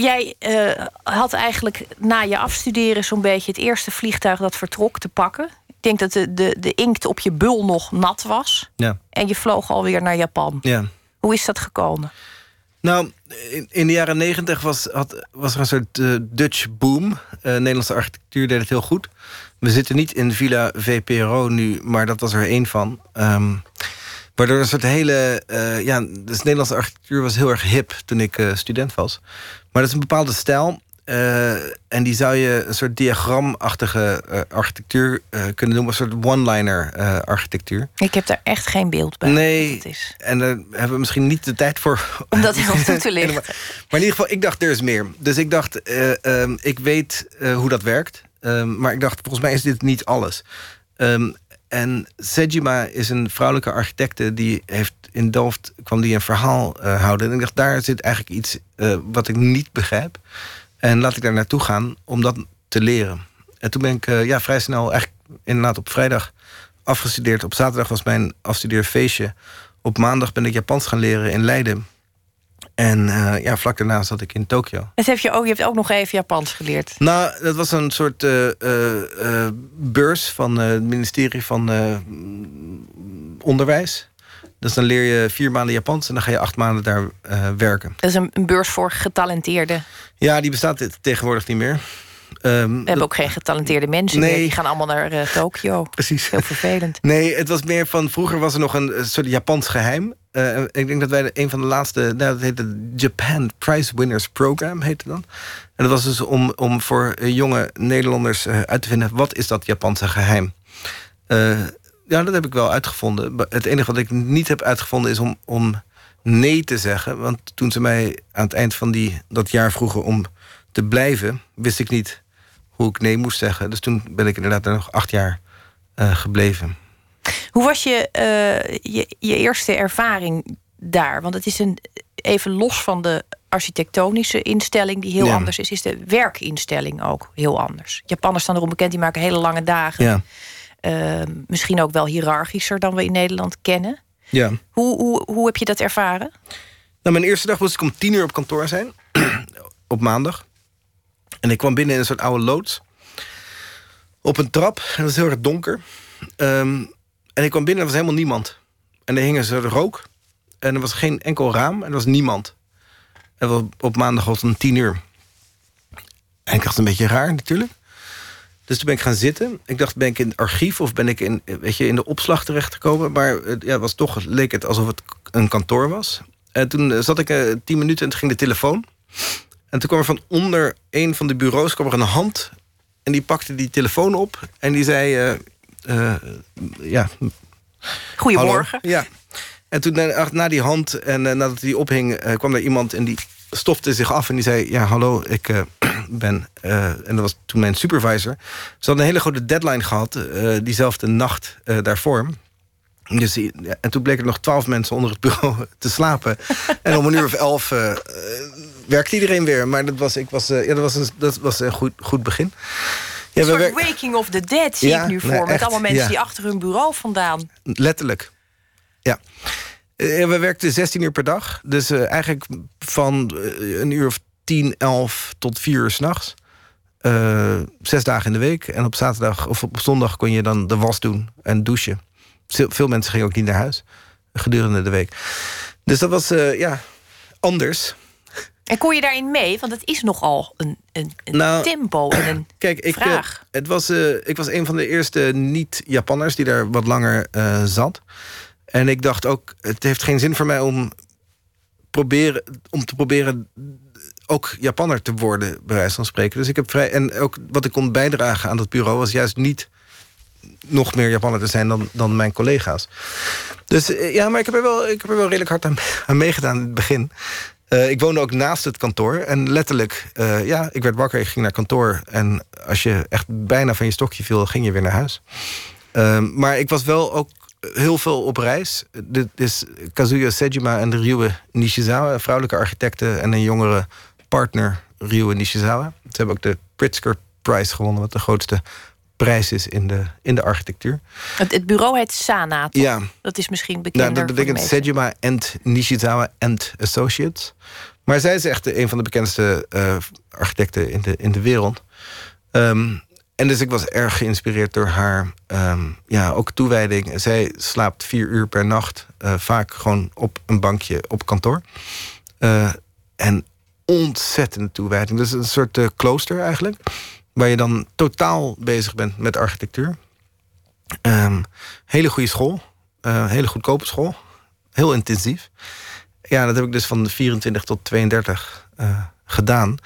jij eh, had eigenlijk na je afstuderen zo'n beetje het eerste vliegtuig dat vertrok te pakken. Ik denk dat de, de, de inkt op je bul nog nat was. Ja. En je vloog alweer naar Japan. ja. Hoe is dat gekomen? Nou, in, in de jaren negentig was, had, was er een soort eh, Dutch boom. Eh, Nederlandse architectuur deed het heel goed. We zitten niet in Villa VPRO nu, maar dat was er één van. Ehm, waardoor een soort hele... eh, ja, dus Nederlandse architectuur was heel erg hip toen ik eh, student was. Maar dat is een bepaalde stijl. eh, en die zou je een soort diagramachtige architectuur kunnen noemen. Een soort one-liner architectuur. Ik heb daar echt geen beeld bij. Nee. wat het is. En daar hebben we misschien niet de tijd voor. Om dat helemaal toe te [laughs] lichten. Maar in ieder geval, ik dacht, er is meer. Dus ik dacht, eh, ehm, ik weet hoe dat werkt. Ehm, maar ik dacht, volgens mij is dit niet alles. Ehm, en Sejima is een vrouwelijke architecte... die heeft in Delft kwam die een verhaal eh, houden. En ik dacht, daar zit eigenlijk iets eh, wat ik niet begrijp. En laat ik daar naartoe gaan om dat te leren. En toen ben ik eh, ja, vrij snel, eigenlijk inderdaad op vrijdag afgestudeerd. Op zaterdag was mijn afstudeerfeestje. Op maandag ben ik Japans gaan leren in Leiden. En eh, ja, vlak daarna zat ik in Tokio. Dat heb je, ook, je hebt ook nog even Japans geleerd. Nou, dat was een soort eh, eh, beurs van het ministerie van Onderwijs. Dus dan leer je vier maanden Japans en dan ga je acht maanden daar werken. Dat is een, een beurs voor getalenteerden. Ja, die bestaat tegenwoordig niet meer. Ehm, We hebben ook geen getalenteerde mensen Nee. meer. Die gaan allemaal naar Tokio. [laughs] Precies. Heel vervelend. Nee, het was meer van. Vroeger was er nog een, soort Japans geheim. Eh, ik denk dat wij een van de laatste. Nou, dat heette Japan Prize Winners Program, heette dan. En dat was dus om, om voor eh, jonge Nederlanders eh, uit te vinden. wat is dat Japanse geheim? Eh, ja, dat heb ik wel uitgevonden. Het enige wat ik niet heb uitgevonden is om, om nee te zeggen. Want toen ze mij aan het eind van die, dat jaar vroegen om te blijven, wist ik niet hoe ik nee moest zeggen. Dus toen ben ik inderdaad er nog acht jaar gebleven. Hoe was je, eh, je, je eerste ervaring daar? Want het is een, even los van de architectonische instelling die heel Ja. anders is, is de werkinstelling ook heel anders. Japanners staan erom bekend, die maken hele lange dagen. Ja, Eh, misschien ook wel hiërarchischer dan we in Nederland kennen. ja. Hoe, hoe, hoe heb je dat ervaren? Nou, mijn eerste dag moest ik om tien uur op kantoor zijn. [clears throat] op maandag. En ik kwam binnen in een soort oude loods. Op een trap. En het was heel erg donker. Ehm, en ik kwam binnen en was helemaal niemand. En er hing een soort rook. En er was geen enkel raam. En er was niemand. En maandag was het om tien uur. En ik dacht een beetje raar natuurlijk. Dus toen ben ik gaan zitten. Ik dacht, ben ik in het archief of ben ik in, weet je, in de opslag terechtgekomen? Maar ja, was toch, leek het alsof het een kantoor was. En toen eh, zat ik eh, tien minuten en toen ging de telefoon. En toen kwam er van onder een van de bureaus kwam er een hand. En die pakte die telefoon op. En die zei, eh, eh, ja, Goedemorgen. Hallo. Ja. En toen na, na die hand en eh, nadat die ophing, eh, kwam er iemand en die stofte zich af en die zei: Ja, hallo, ik eh, [clears throat] ben. eh, en dat was toen mijn supervisor. Ze hadden een hele grote deadline gehad, eh, diezelfde nacht eh, daarvoor. Dus, en toen bleken er nog twaalf mensen onder het bureau [laughs] te slapen. en om een uur of elf eh, eh, werkte iedereen weer. Maar dat was, ik was, eh, ja, dat was een, dat was een goed, goed begin. Een soort Waking of the Dead zie Ja, ik nu voor. nee, met echt, allemaal mensen ja. die achter hun bureau vandaan. Letterlijk. Ja. Eh, we werkten 16 uur per dag. Dus eh, eigenlijk van eh, een uur of 10, 11 tot 4 uur s'nachts. Eh zes dagen in de week. En op zaterdag of op zondag kon je dan de was doen en douchen. Veel veel mensen gingen ook niet naar huis gedurende de week. Dus dat was uh, ja, anders. En kon je daarin mee? Want het is nogal een, een, een Nou, tempo en een [clears throat] Kijk, ik, eh, vraag. het was, eh, ik was een van de eerste niet-Japanners die daar wat langer eh, zat. En ik dacht ook, het heeft geen zin voor mij om, proberen, om te proberen ook Japanner te worden, bij wijze van spreken. Dus ik heb vrij. En ook wat ik kon bijdragen aan dat bureau was juist niet nog meer Japanner te zijn dan, dan mijn collega's. Dus ja, maar ik heb er wel, ik heb er wel redelijk hard aan, aan meegedaan in het begin. Eh, ik woonde ook naast het kantoor. En letterlijk, eh, ja, ik werd wakker, ik ging naar kantoor. En als je echt bijna van je stokje viel, ging je weer naar huis. Ehm, maar ik was wel ook heel veel op reis. Dit is Kazuya Sejima en Ryue Nishizawa, vrouwelijke architecte en een jongere partner, Ryue Nishizawa. Ze hebben ook de Pritzker Prize gewonnen, wat de grootste prijs is in de, in de architectuur. Het, het bureau heet Sana, toch? Ja, Dat is misschien bekender nou, dat betekent. Sejima and Nishizawa and Associates. Maar zij is echt een van de bekendste eh, architecten in de, in de wereld. Ehm, en dus ik was erg geïnspireerd door haar ehm, ja, ook toewijding. Zij slaapt vier uur per nacht, eh, vaak gewoon op een bankje op kantoor. Eh, en ontzettende toewijding. Dus een soort klooster eigenlijk. Waar je dan totaal bezig bent met architectuur. Ehm, hele goede school. eh, hele goedkope school. Heel intensief. Ja, dat heb ik dus van 24 tot 32 eh, gedaan.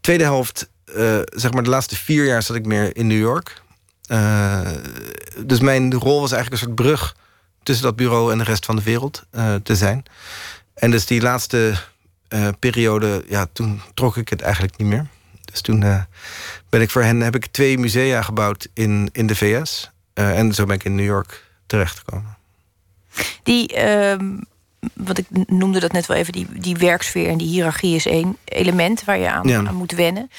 Tweede helft, eh, zeg maar de laatste vier jaar zat ik meer in New York. Dus mijn rol was eigenlijk een soort brug tussen dat bureau en de rest van de wereld te zijn. En dus die laatste periode, ja, toen trok ik het eigenlijk niet meer. Dus toen eh, ben ik voor hen, heb ik twee musea gebouwd in, in de VS. Eh, en zo ben ik in New York terechtgekomen. Die, ehm, want ik noemde dat net wel even, die, die werksfeer en die hiërarchie is één element waar je aan, Ja. aan moet wennen.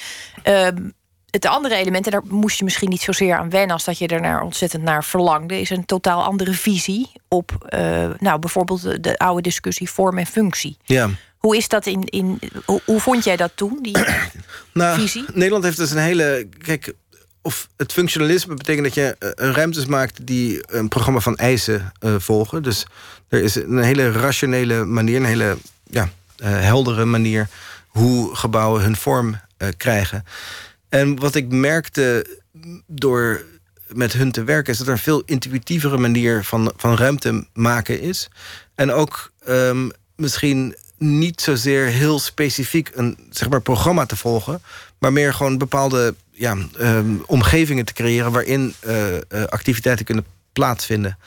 Ehm, het andere element, en daar moest je misschien niet zozeer aan wennen als dat je er naar ontzettend naar verlangde, is een totaal andere visie op, eh, nou bijvoorbeeld de, de oude discussie vorm en functie. Ja. Hoe is dat in, in hoe, hoe vond jij dat toen? Die, [clears throat] Nou, visie? Nederland heeft dus een hele. Kijk, of het functionalisme betekent dat je eh, ruimtes maakt die een programma van eisen eh, volgen. Dus er is een hele rationele manier, een hele ja, eh, heldere manier hoe gebouwen hun vorm krijgen. En wat ik merkte door met hun te werken, is dat er een veel intuïtievere manier van, van ruimte maken is. En ook ehm, misschien niet zozeer heel specifiek een zeg maar, programma te volgen, maar meer gewoon bepaalde ja, ehm, omgevingen te creëren waarin eh, eh, activiteiten kunnen plaatsvinden.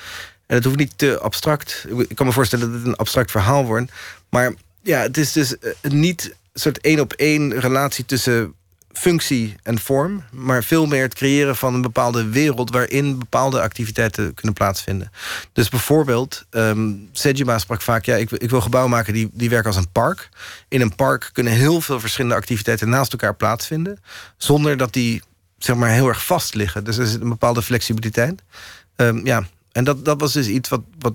En het hoeft niet te abstract. Ik- kan me voorstellen dat het een abstract verhaal wordt. Maar ja, het is dus eh, niet een soort één op één relatie tussen functie en vorm, maar veel meer het creëren van een bepaalde wereld waarin bepaalde activiteiten kunnen plaatsvinden. Dus bijvoorbeeld, ehm Sejima sprak vaak: ja, ik, ik wil gebouwen maken die, die werken als een park. In een park kunnen heel veel verschillende activiteiten naast elkaar plaatsvinden, zonder dat die zeg maar heel erg vast liggen. Dus er zit een bepaalde flexibiliteit. Ehm, ja, en dat, dat was dus iets wat, wat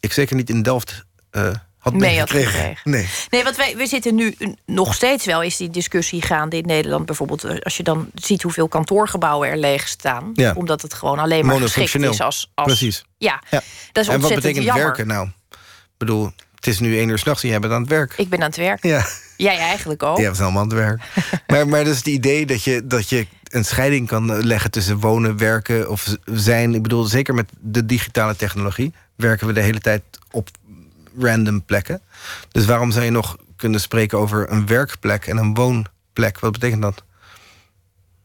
ik zeker niet in Delft eh, had Mee had gekregen. Nee. Nee, want wij, we zitten nu nog steeds wel, is die discussie gaande in Nederland. Bijvoorbeeld eh, als je dan ziet hoeveel kantoorgebouwen er leeg staan. Ja. Omdat het gewoon alleen maar geschikt is als... als Precies. Ja, Ja. dat is En wat betekent jammer. werken nou? Ik bedoel, het is nu één uur s'nachts en jij bent aan het werk. Ik ben aan het werk. Ja, Jij eigenlijk ook. ja we zijn allemaal aan het werk. [laughs] maar, maar dus het idee dat je, dat je een scheiding kan eh, leggen tussen wonen, werken of zijn. Ik bedoel, zeker met de digitale technologie werken we de hele tijd op random plekken. Dus waarom zou je nog kunnen spreken over een werkplek en een woonplek? Wat betekent dat?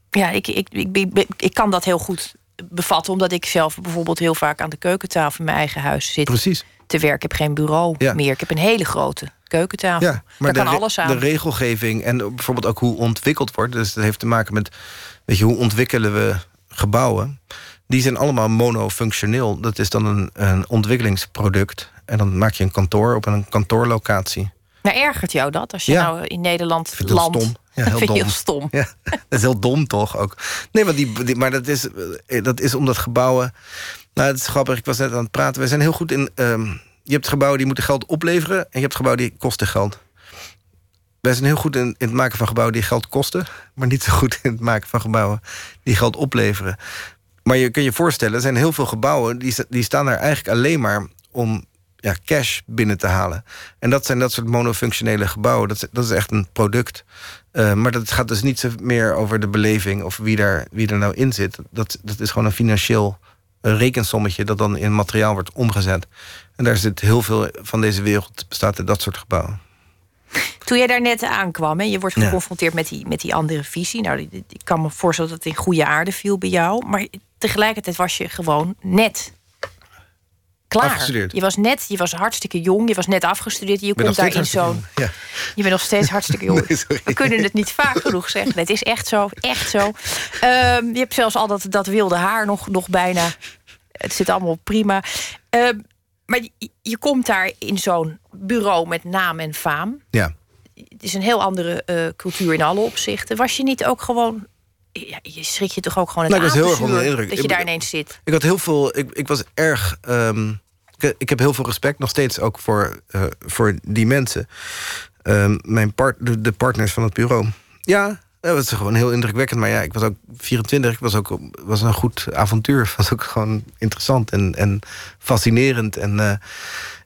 Ja, ik, ik, ik, ik, kan dat heel goed bevatten. Omdat ik zelf bijvoorbeeld heel vaak aan de keukentafel in mijn eigen huis zit Precies. te werken. Ik heb geen bureau Ja. meer. Ik heb een hele grote keukentafel. Ja, maar Daar de, kan alles aan. de regelgeving en bijvoorbeeld ook hoe ontwikkeld wordt. Dus dat heeft te maken met, weet je, hoe ontwikkelen we gebouwen? Die zijn allemaal monofunctioneel. Dat is dan een, een ontwikkelingsproduct. En dan maak je een kantoor op een kantoorlocatie. Maar ergert jou dat? Als je Ja. nou in Nederland Ik vind landt. stom. Ja, [laughs] heel vind je dom. heel stom. Ja, dat is heel dom toch ook. Nee, maar, die, die- maar dat, is, eh, dat is omdat gebouwen... Nou, het is grappig, ik was net aan het praten. We zijn heel goed in... ehm, je hebt gebouwen die moeten geld opleveren... en je hebt gebouwen die kosten geld. Wij zijn heel goed in, in het maken van gebouwen die geld kosten... maar niet zo goed in het maken van gebouwen die geld opleveren. Maar je kunt je voorstellen, er zijn heel veel gebouwen... die, die staan daar eigenlijk alleen maar om ja, cash binnen te halen. En dat zijn dat soort monofunctionele gebouwen. Dat dat is echt een product. Uh, maar dat gaat dus niet zo meer over de beleving of wie daar, wie er nou in zit. Dat, dat is gewoon een financieel rekensommetje dat dan in materiaal wordt omgezet. En daar zit heel veel van deze wereld bestaat uit dat soort gebouwen. Toen jij daar net aankwam en je wordt geconfronteerd met, die, met die andere visie. Nou, ik kan me voorstellen dat het in goede aarde viel bij jou. Maar tegelijkertijd was je gewoon net klaar. Je was net, je was hartstikke jong, je was net afgestudeerd. Je komt daar in zo'n. Ja. Je bent nog steeds hartstikke jong. [laughs] We kunnen het niet vaak genoeg zeggen. Het is echt zo, echt zo. Ehm, je hebt zelfs al dat, dat wilde haar nog, nog bijna. Het zit allemaal prima. Ehm, maar je, je, komt daar in zo'n bureau met naam en faam. Ja. Het is een heel andere uh, cultuur in alle opzichten. Was je niet ook gewoon ja, je schrik je toch ook gewoon het nou, heel erg onder de indruk. dat je daar ineens zit. Ik had heel veel. Ik, ik was erg. Um, ik, ik, heb heel veel respect nog steeds ook voor, uh, voor die mensen. Um, mijn part, de, de, partners van het bureau. Ja, dat was gewoon heel indrukwekkend. Maar ja, ik was ook 24. Ik was ook was een goed avontuur. Het [laughs] was ook gewoon interessant en, en fascinerend. En uh,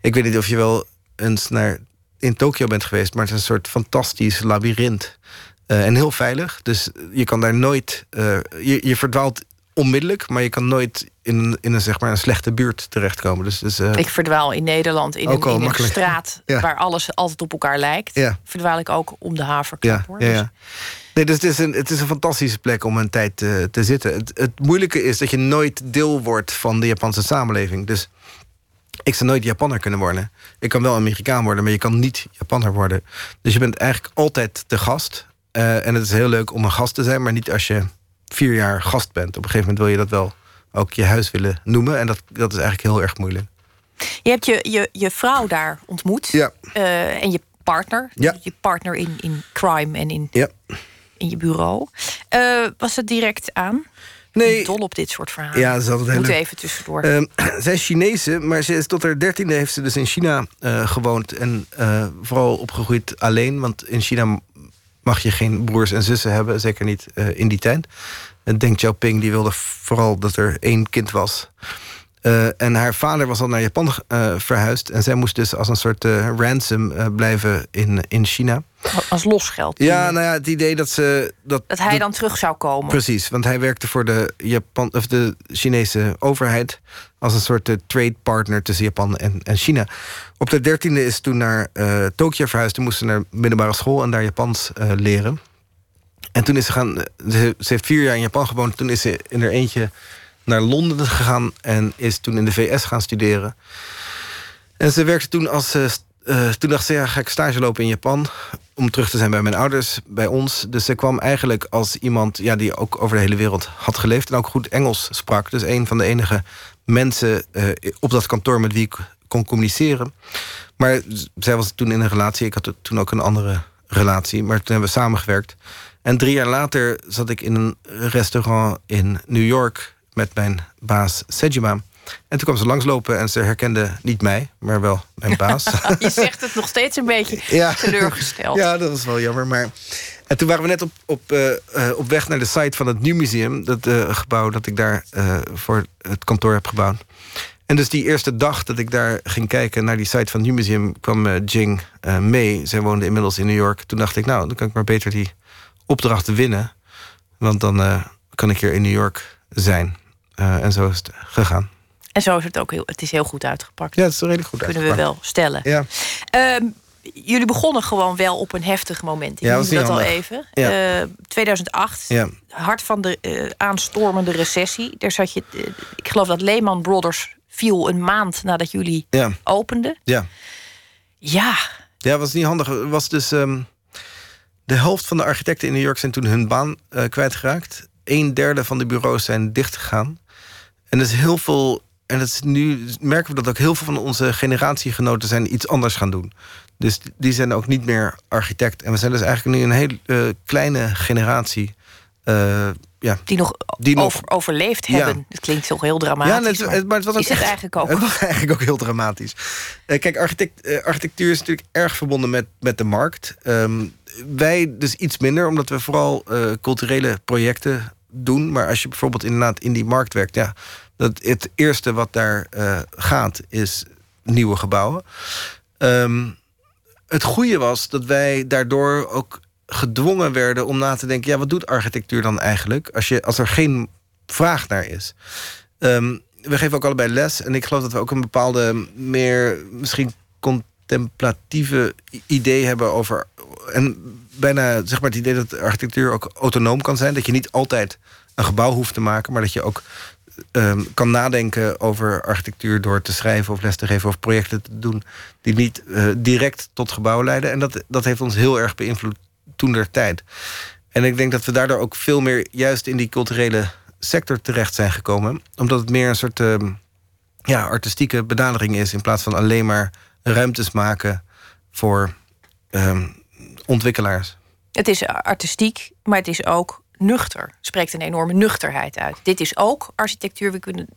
ik weet niet of je wel eens naar in Tokio bent geweest, maar het is een soort fantastisch labyrint. Uh, en heel veilig. Dus je kan daar nooit. Uh, je, je verdwaalt onmiddellijk, maar je kan nooit in, in een, zeg maar, een slechte buurt terechtkomen. Dus, dus, uh, ik verdwaal in Nederland in, een, in een, straat [laughs] waar alles altijd op elkaar lijkt. Ja. Verdwaal ik ook om de haverklap. Ja, ja, ja. Dus- nee, dus het is, een, het is een fantastische plek om een tijd te, te zitten. Het, het moeilijke is dat je nooit deel wordt van de Japanse samenleving. Dus ik zou nooit Japanner kunnen worden. Ik kan wel Amerikaan worden, maar je kan niet Japanner worden. Dus je bent eigenlijk altijd de gast. Uh, en het is heel leuk om een gast te zijn, maar niet als je vier jaar gast bent. Op een gegeven moment wil je dat wel ook je huis willen noemen. En dat, dat is eigenlijk heel erg moeilijk. Je hebt je, je, je vrouw daar ontmoet. Ja. Uh, en je partner. Ja. Je partner in, in crime en in, ja. in je bureau. Uh, was het direct aan? Nee. Dol op dit soort verhalen. Ja, dat is altijd Moeten even tussendoor. Uh, [clears throat] zij is Chinese, maar ze is tot haar dertiende heeft ze dus in China gewoond. En vooral opgegroeid alleen. Want in China mag je geen broers en zussen hebben. Zeker niet in die tijd. En Deng Xiaoping die wilde vooral dat er één kind was. Uh, en haar vader was al naar Japan verhuisd. En zij moest dus als een soort ransom blijven in, in China. Als losgeld? Ja, nou ja, het idee dat ze... Dat, dat hij dan terug zou komen? Precies, want hij werkte voor de, Japan, of de Chinese overheid... als een soort trade partner tussen Japan en, en China. Op de dertiende is toen naar Tokio verhuisd. Toen moest ze naar middelbare school en daar Japans leren. En toen is ze gaan. Ze, heeft vier jaar in Japan gewoond. Toen is ze in er eentje naar Londen gegaan. En is toen in de VS gaan studeren. En ze werkte toen als. Uh, toen dacht ze, ja, ga ik stage lopen in Japan. Om terug te zijn bij mijn ouders, bij ons. Dus ze kwam eigenlijk als iemand ja, die ook over de hele wereld had geleefd. En ook goed Engels sprak. Dus een van de enige mensen uh, op dat kantoor met wie ik kon communiceren. Maar zij was toen in een relatie. Ik had toen ook een andere relatie. Maar toen hebben we samengewerkt. En drie jaar later zat ik in een restaurant in New York met mijn baas Sejima. En toen kwam ze langslopen en ze herkende niet mij, maar wel mijn baas. [laughs] Je zegt het nog steeds een beetje [laughs] ja. teleurgesteld. Ja, dat was wel jammer. Maar... En toen waren we net op, op, uh, op weg naar de site van het New Museum. Dat uh, gebouw dat ik daar voor het kantoor heb gebouwd. En dus die eerste dag dat ik daar ging kijken naar die site van het New Museum... kwam Jing mee. Zij woonde inmiddels in New York. Toen dacht ik, nou, dan kan ik maar beter die opdrachten winnen. Want dan kan ik hier in New York zijn. En zo is het gegaan. En zo is het ook heel, het is heel goed uitgepakt. Ja, het is redelijk goed Kunnen we wel stellen. Ja. Um, jullie begonnen gewoon wel op een heftig moment. Ik ja, dat handig. al even. Ja. Uh, 2008, ja. hart van de uh, aanstormende recessie. Daar zat je, uh, ik geloof dat Lehman Brothers viel een maand nadat jullie ja. openden. Ja. Ja. Ja, was niet handig. Was dus. Um, de helft van de architecten in New York zijn toen hun baan kwijtgeraakt. Een derde van de bureaus zijn dichtgegaan. En is heel veel. En dat is nu merken we dat ook heel veel van onze generatiegenoten zijn iets anders gaan doen. Dus die zijn ook niet meer architect. En we zijn dus eigenlijk nu een hele uh, kleine generatie. Uh, ja, die nog, die nog overleefd hebben. Ja. Dat klinkt toch heel dramatisch. Ja, het, maar, het was ook is het eigenlijk ook? [laughs] Het was eigenlijk ook heel dramatisch. Uh, kijk, architect, architectuur is natuurlijk erg verbonden met, met de markt. Um, wij dus iets minder, omdat we vooral culturele projecten doen. Maar als je bijvoorbeeld inderdaad in die markt werkt, ja, dat het eerste wat daar uh, gaat is nieuwe gebouwen. Ehm, het goede was dat wij daardoor ook gedwongen werden om na te denken: ja, wat doet architectuur dan eigenlijk als, je, als er geen vraag naar is? Ehm, we geven ook allebei les en ik geloof dat we ook een bepaalde meer misschien contemplatieve idee hebben over. En bijna zeg maar het idee dat architectuur ook autonoom kan zijn. Dat je niet altijd een gebouw hoeft te maken, maar dat je ook um, kan nadenken over architectuur door te schrijven of les te geven of projecten te doen die niet uh, direct tot gebouw leiden. En dat, dat heeft ons heel erg beïnvloed toen der tijd. En ik denk dat we daardoor ook veel meer juist in die culturele sector terecht zijn gekomen. Omdat het meer een soort uh, ja, artistieke benadering is in plaats van alleen maar ruimtes maken voor uh, ontwikkelaars. Het is artistiek, maar het is ook nuchter. Spreekt een enorme nuchterheid uit. Dit is ook architectuur. We kunnen,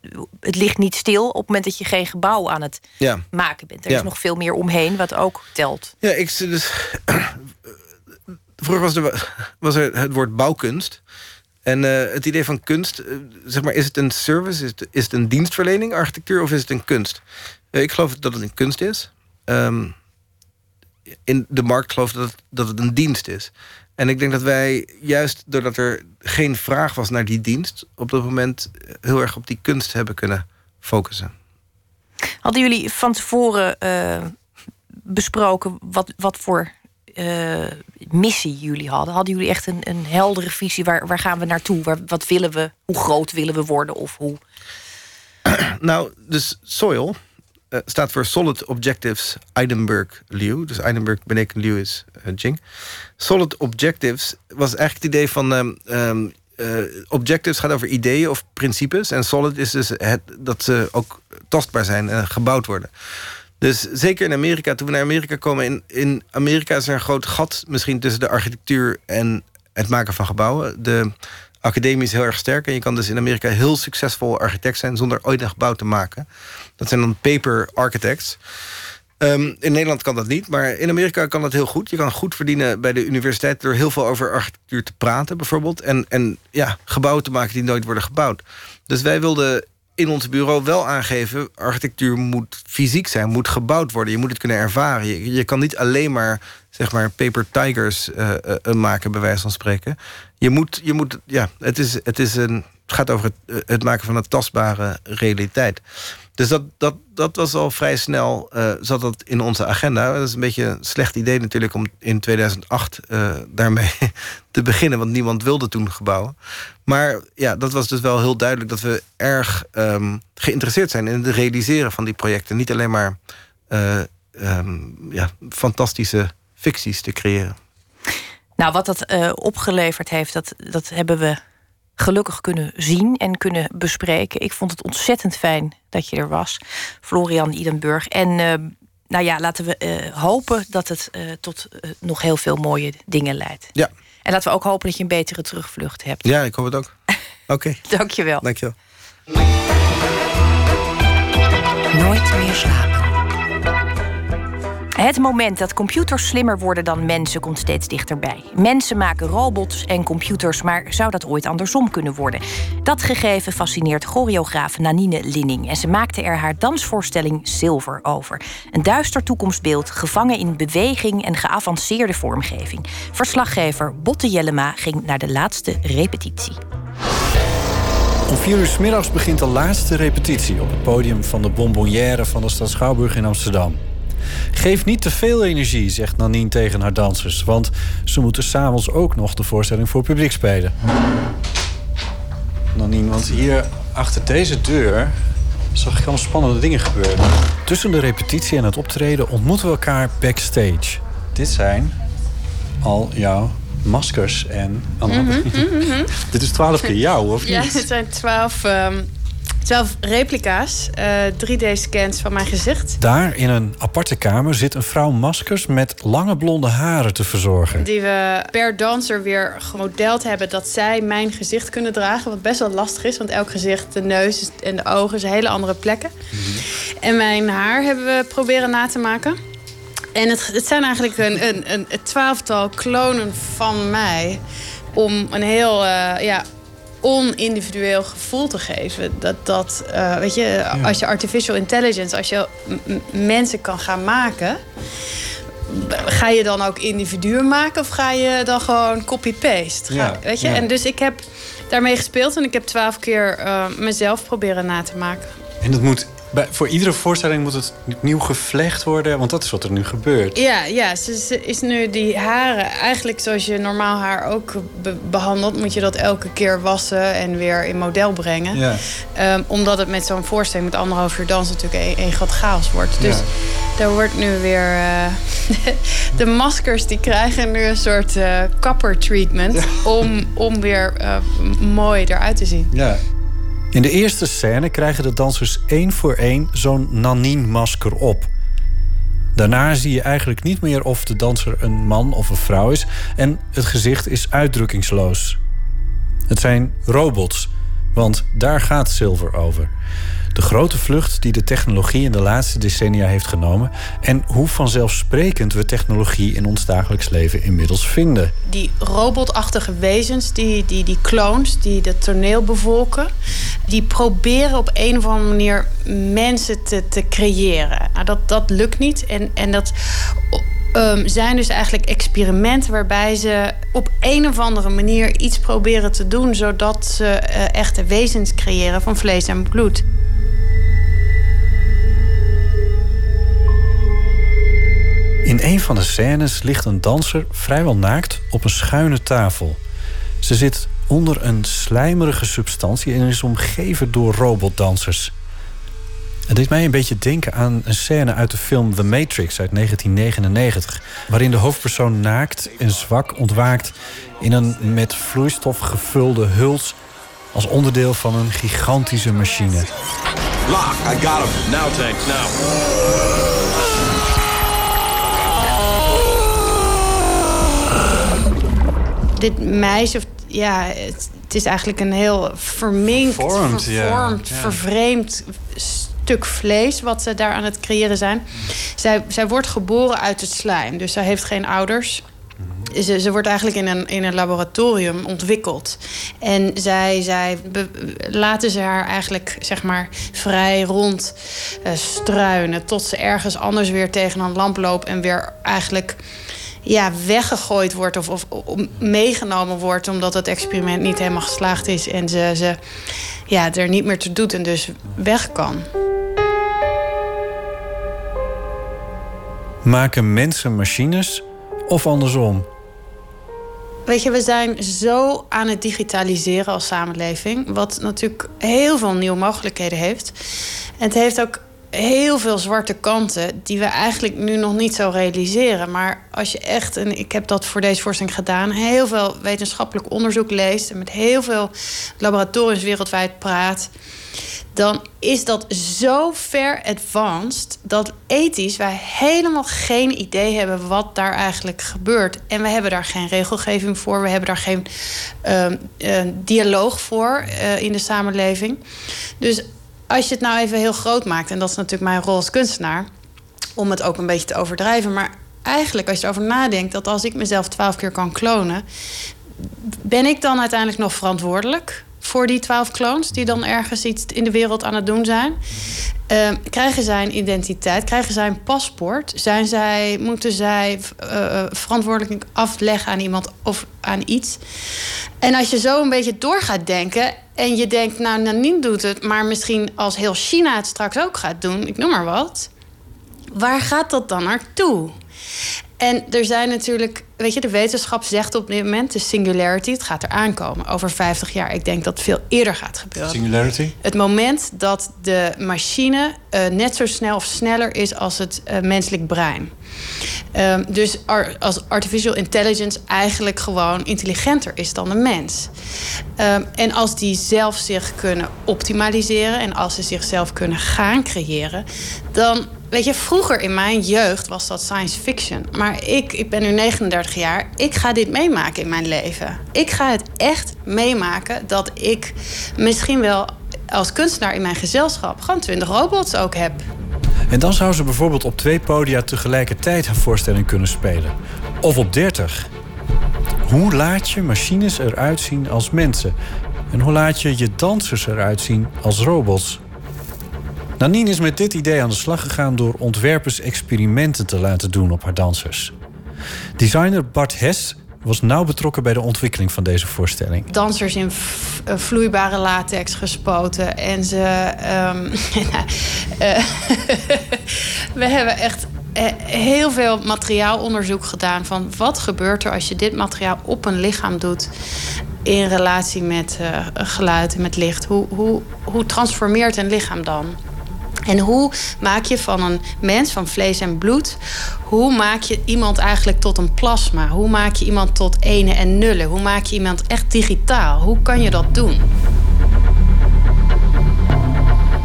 het ligt niet stil op het moment dat je geen gebouw aan het ja. maken bent. Er is nog veel meer omheen wat ook telt. Ja, ik dus. Vroeger was er, was er het woord bouwkunst. En uh, het idee van kunst, uh, zeg maar, is het een service, is het, is het een dienstverlening, architectuur, of is het een kunst? Uh, ik geloof dat het een kunst is. Um, in de markt gelooft dat het, dat het een dienst is. En ik denk dat wij, juist doordat er geen vraag was naar die dienst, op dat moment heel erg op die kunst hebben kunnen focussen. Hadden jullie van tevoren uh, besproken wat, wat voor uh, missie jullie hadden? Hadden jullie echt een, een heldere visie? Waar, waar gaan we naartoe? Waar, wat willen we? Hoe groot willen we worden? Of hoe? nou, dus Soil uh, staat voor Solid Objectives Edinburgh Liu. Dus Edinburgh beneken Liu is uh, Jing. Solid Objectives was eigenlijk het idee van... Um, um, uh, objectives gaat over ideeën of principes. En solid is dus het, dat ze ook tastbaar zijn en gebouwd worden. Dus zeker in Amerika, toen we naar Amerika komen... in, in Amerika is er een groot gat misschien tussen de architectuur... en het maken van gebouwen. De academie is heel erg sterk. En je kan dus in Amerika heel succesvol architect zijn... zonder ooit een gebouw te maken. Dat zijn dan paper architects. Um, in Nederland kan dat niet, maar in Amerika kan dat heel goed. Je kan goed verdienen bij de universiteit... door heel veel over architectuur te praten bijvoorbeeld. En, en ja, gebouwen te maken die nooit worden gebouwd. Dus wij wilden in ons bureau wel aangeven... architectuur moet fysiek zijn, moet gebouwd worden. Je moet het kunnen ervaren. Je, je kan niet alleen maar, zeg maar paper tigers uh, maken, bij wijze van spreken. Je moet, je moet ja, het, is, het, is een, gaat over het, het maken van een tastbare realiteit. Dus dat, dat, dat was al vrij snel, uh, zat dat in onze agenda. Dat is een beetje een slecht idee natuurlijk om in 2008 uh, daarmee [laughs] te beginnen. Want niemand wilde toen gebouwen. Maar ja, dat was dus wel heel duidelijk dat we erg um, geïnteresseerd zijn in het realiseren van die projecten. Niet alleen maar uh, um, ja, fantastische ficties te creëren. Nou, wat dat opgeleverd heeft, dat, dat hebben we gelukkig kunnen zien en kunnen bespreken. Ik vond het ontzettend fijn dat je er was, Florian Idenburg. En uh, nou ja, laten we uh, hopen dat het uh, tot nog heel veel mooie dingen leidt. Ja. En laten we ook hopen dat je een betere terugvlucht hebt. Ja, ik hoop het ook. [laughs] Oké. Okay. Dank je wel. Dank je wel. Nooit meer slapen. Het moment dat computers slimmer worden dan mensen komt steeds dichterbij. Mensen maken robots en computers, maar zou dat ooit andersom kunnen worden? Dat gegeven fascineert choreograaf Nanine Linning en ze maakte er haar dansvoorstelling Silver over. Een duister toekomstbeeld, gevangen in beweging en geavanceerde vormgeving. Verslaggever Botte Jellema ging naar de laatste repetitie. Om vier uur middags begint de laatste repetitie op het podium van de Bonbonnière van de stad Schouwburg in Amsterdam. Geef niet te veel energie, zegt Nanine tegen haar dansers. Want ze moeten s'avonds ook nog de voorstelling voor publiek spelen. Nanine, want hier achter deze deur zag ik allemaal spannende dingen gebeuren. Tussen de repetitie en het optreden ontmoeten we elkaar backstage. Dit zijn al jouw maskers en... Mm [laughs] -hmm, Dit is twaalf keer jou, of niet? Ja, dit zijn twaalf... Um 12 replica's, uh, eh, 3D-scans van mijn gezicht. Daar in een aparte kamer zit een vrouw maskers met lange blonde haren te verzorgen. Die we per danser weer gemodeld hebben dat zij mijn gezicht kunnen dragen. Wat best wel lastig is, want elk gezicht, de neus en de ogen zijn hele andere plekken. Mhm. En mijn haar hebben we proberen na te maken. En het, het zijn eigenlijk een, een, een, twaalftal klonen van mij. Om een heel uh, ja, onindividueel gevoel te geven. Dat, dat uh, weet je, als je artificial intelligence, als je mensen kan gaan maken. Ga je dan ook individuen maken of ga je dan gewoon copy-paste? Ja, weet je? En dus ik heb daarmee gespeeld en ik heb twaalf keer uh, mezelf proberen na te maken. En dat moet bij, voor iedere voorstelling moet het nieuw gevlecht worden, want dat is wat er nu gebeurt. Ja, ja ze, is nu die haren, eigenlijk zoals je normaal haar ook behandelt, moet je dat elke keer wassen en weer in model brengen. Ja. Um, omdat het met zo'n voorstelling met anderhalf uur dans natuurlijk één groot chaos wordt. Dus ja. daar wordt nu weer. Uh, [laughs] de maskers die krijgen nu een soort uh, kapper treatment om, om weer uh, mooi eruit te zien. Ja. In de eerste scène krijgen de dansers één voor één zo'n Nanine-masker op. Daarna zie je eigenlijk niet meer of de danser een man of een vrouw is en het gezicht is uitdrukkingsloos. Het zijn robots, want daar gaat Silver over. De grote vlucht die de technologie in de laatste decennia heeft genomen en hoe vanzelfsprekend we technologie in ons dagelijks leven inmiddels vinden. Die robotachtige wezens, die, die, die clones die het toneel bevolken, die proberen op een of andere manier mensen te, te creëren. Nou, dat, dat lukt niet en, en dat Um, zijn dus eigenlijk experimenten waarbij ze op een of andere manier iets proberen te doen zodat ze uh, echte wezens creëren van vlees en bloed. In een van de scènes ligt een danser vrijwel naakt op een schuine tafel. Ze zit onder een slijmerige substantie en is omgeven door robotdansers. Het deed mij een beetje denken aan een scène uit de film The Matrix uit 1999, waarin de hoofdpersoon naakt en zwak ontwaakt in een met vloeistof gevulde huls als onderdeel van een gigantische machine. Lock, I got him. Now tank, now. Dit meisje, ja, het, is eigenlijk een heel verminkt, vervormd, vervormd vervreemd stuk vlees wat ze daar aan het creëren zijn. Zij, zij wordt geboren uit het slijm, dus zij heeft geen ouders. Ze, ze, wordt eigenlijk in een, in een laboratorium ontwikkeld. En zij, zij laten ze haar eigenlijk zeg maar, vrij rond uh, struinen. Tot ze ergens anders weer tegen een lamp loopt en weer eigenlijk ja, weggegooid wordt of, of, meegenomen wordt omdat het experiment niet helemaal geslaagd is en ze, ze ja, er niet meer te doet en dus weg kan. Maken mensen machines of andersom? Weet je, we zijn zo aan het digitaliseren als samenleving, wat natuurlijk heel veel nieuwe mogelijkheden heeft. En het heeft ook heel veel zwarte kanten die we eigenlijk nu nog niet zo realiseren. Maar als je echt, en ik heb dat voor deze voorstelling gedaan, heel veel wetenschappelijk onderzoek leest en met heel veel laboratoriums wereldwijd praat, dan is dat zo ver advanced dat ethisch wij helemaal geen idee hebben wat daar eigenlijk gebeurt. En we hebben daar geen regelgeving voor, we hebben daar geen uh, dialoog voor uh, in de samenleving. Dus als je het nou even heel groot maakt, en dat is natuurlijk mijn rol als kunstenaar, om het ook een beetje te overdrijven. Maar eigenlijk, als je erover nadenkt, dat als ik mezelf twaalf keer kan klonen, ben ik dan uiteindelijk nog verantwoordelijk voor die twaalf clones die dan ergens iets in de wereld aan het doen zijn? Uh, krijgen zij een identiteit? Krijgen zij een paspoort? Zijn zij, moeten zij uh, verantwoordelijk afleggen aan iemand of aan iets? En als je zo een beetje door gaat denken en je denkt, nou, Nanine doet het, maar misschien als heel China het straks ook gaat doen, ik noem maar wat. Waar gaat dat dan naartoe? En er zijn natuurlijk, weet je, de wetenschap zegt op dit moment de singularity, het gaat er aankomen over 50 jaar. Ik denk dat het veel eerder gaat gebeuren. Singularity? Het moment dat de machine uh, net zo snel of sneller is als het uh, menselijk brein. Um, dus ar als artificial intelligence eigenlijk gewoon intelligenter is dan de mens. Um, en als die zelf zich kunnen optimaliseren en als ze zichzelf kunnen gaan creëren, dan Weet je, vroeger in mijn jeugd was dat science fiction. Maar ik, ik ben nu 39 jaar. Ik ga dit meemaken in mijn leven. Ik ga het echt meemaken dat ik misschien wel als kunstenaar in mijn gezelschap gewoon 20 robots ook heb. En dan zou ze bijvoorbeeld op twee podia tegelijkertijd een voorstelling kunnen spelen. Of op 30. Hoe laat je machines eruit zien als mensen? En hoe laat je je dansers eruit zien als robots? Nanine is met dit idee aan de slag gegaan door ontwerpers experimenten te laten doen op haar dansers. Designer Bart Hess was nauw betrokken bij de ontwikkeling van deze voorstelling. Dansers in eh, vloeibare latex gespoten. En ze. Um, [laughs] [laughs] we hebben echt eh, heel veel materiaalonderzoek gedaan van wat gebeurt er als je dit materiaal op een lichaam doet in relatie met geluid en met licht. Hoe, hoe, hoe transformeert een lichaam dan? En hoe maak je van een mens, van vlees en bloed, hoe maak je iemand eigenlijk tot een plasma? Hoe maak je iemand tot ene en nullen? Hoe maak je iemand echt digitaal? Hoe kan je dat doen?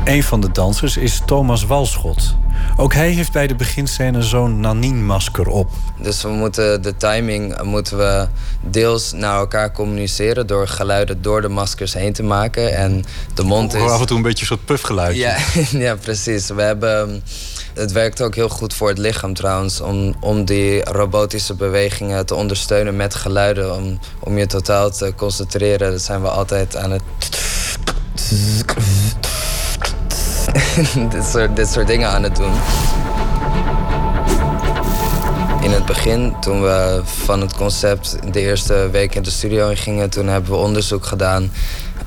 Een van de dansers is Thomas Walschot. Ook hij heeft bij de beginscène zo'n Nanine-masker op. Dus we moeten de timing moeten we deels naar elkaar communiceren door geluiden door de maskers heen te maken. En de mond is. af en toe een beetje een soort puffgeluid. Ja, [laughs] ja, precies. We hebben. Het werkt ook heel goed voor het lichaam trouwens, om, om die robotische bewegingen te ondersteunen met geluiden. Om, om je totaal te concentreren. Dat zijn we altijd aan het. [laughs] dit, soort, dit soort dingen aan het doen. In het begin, toen we van het concept de eerste week in de studio gingen, toen hebben we onderzoek gedaan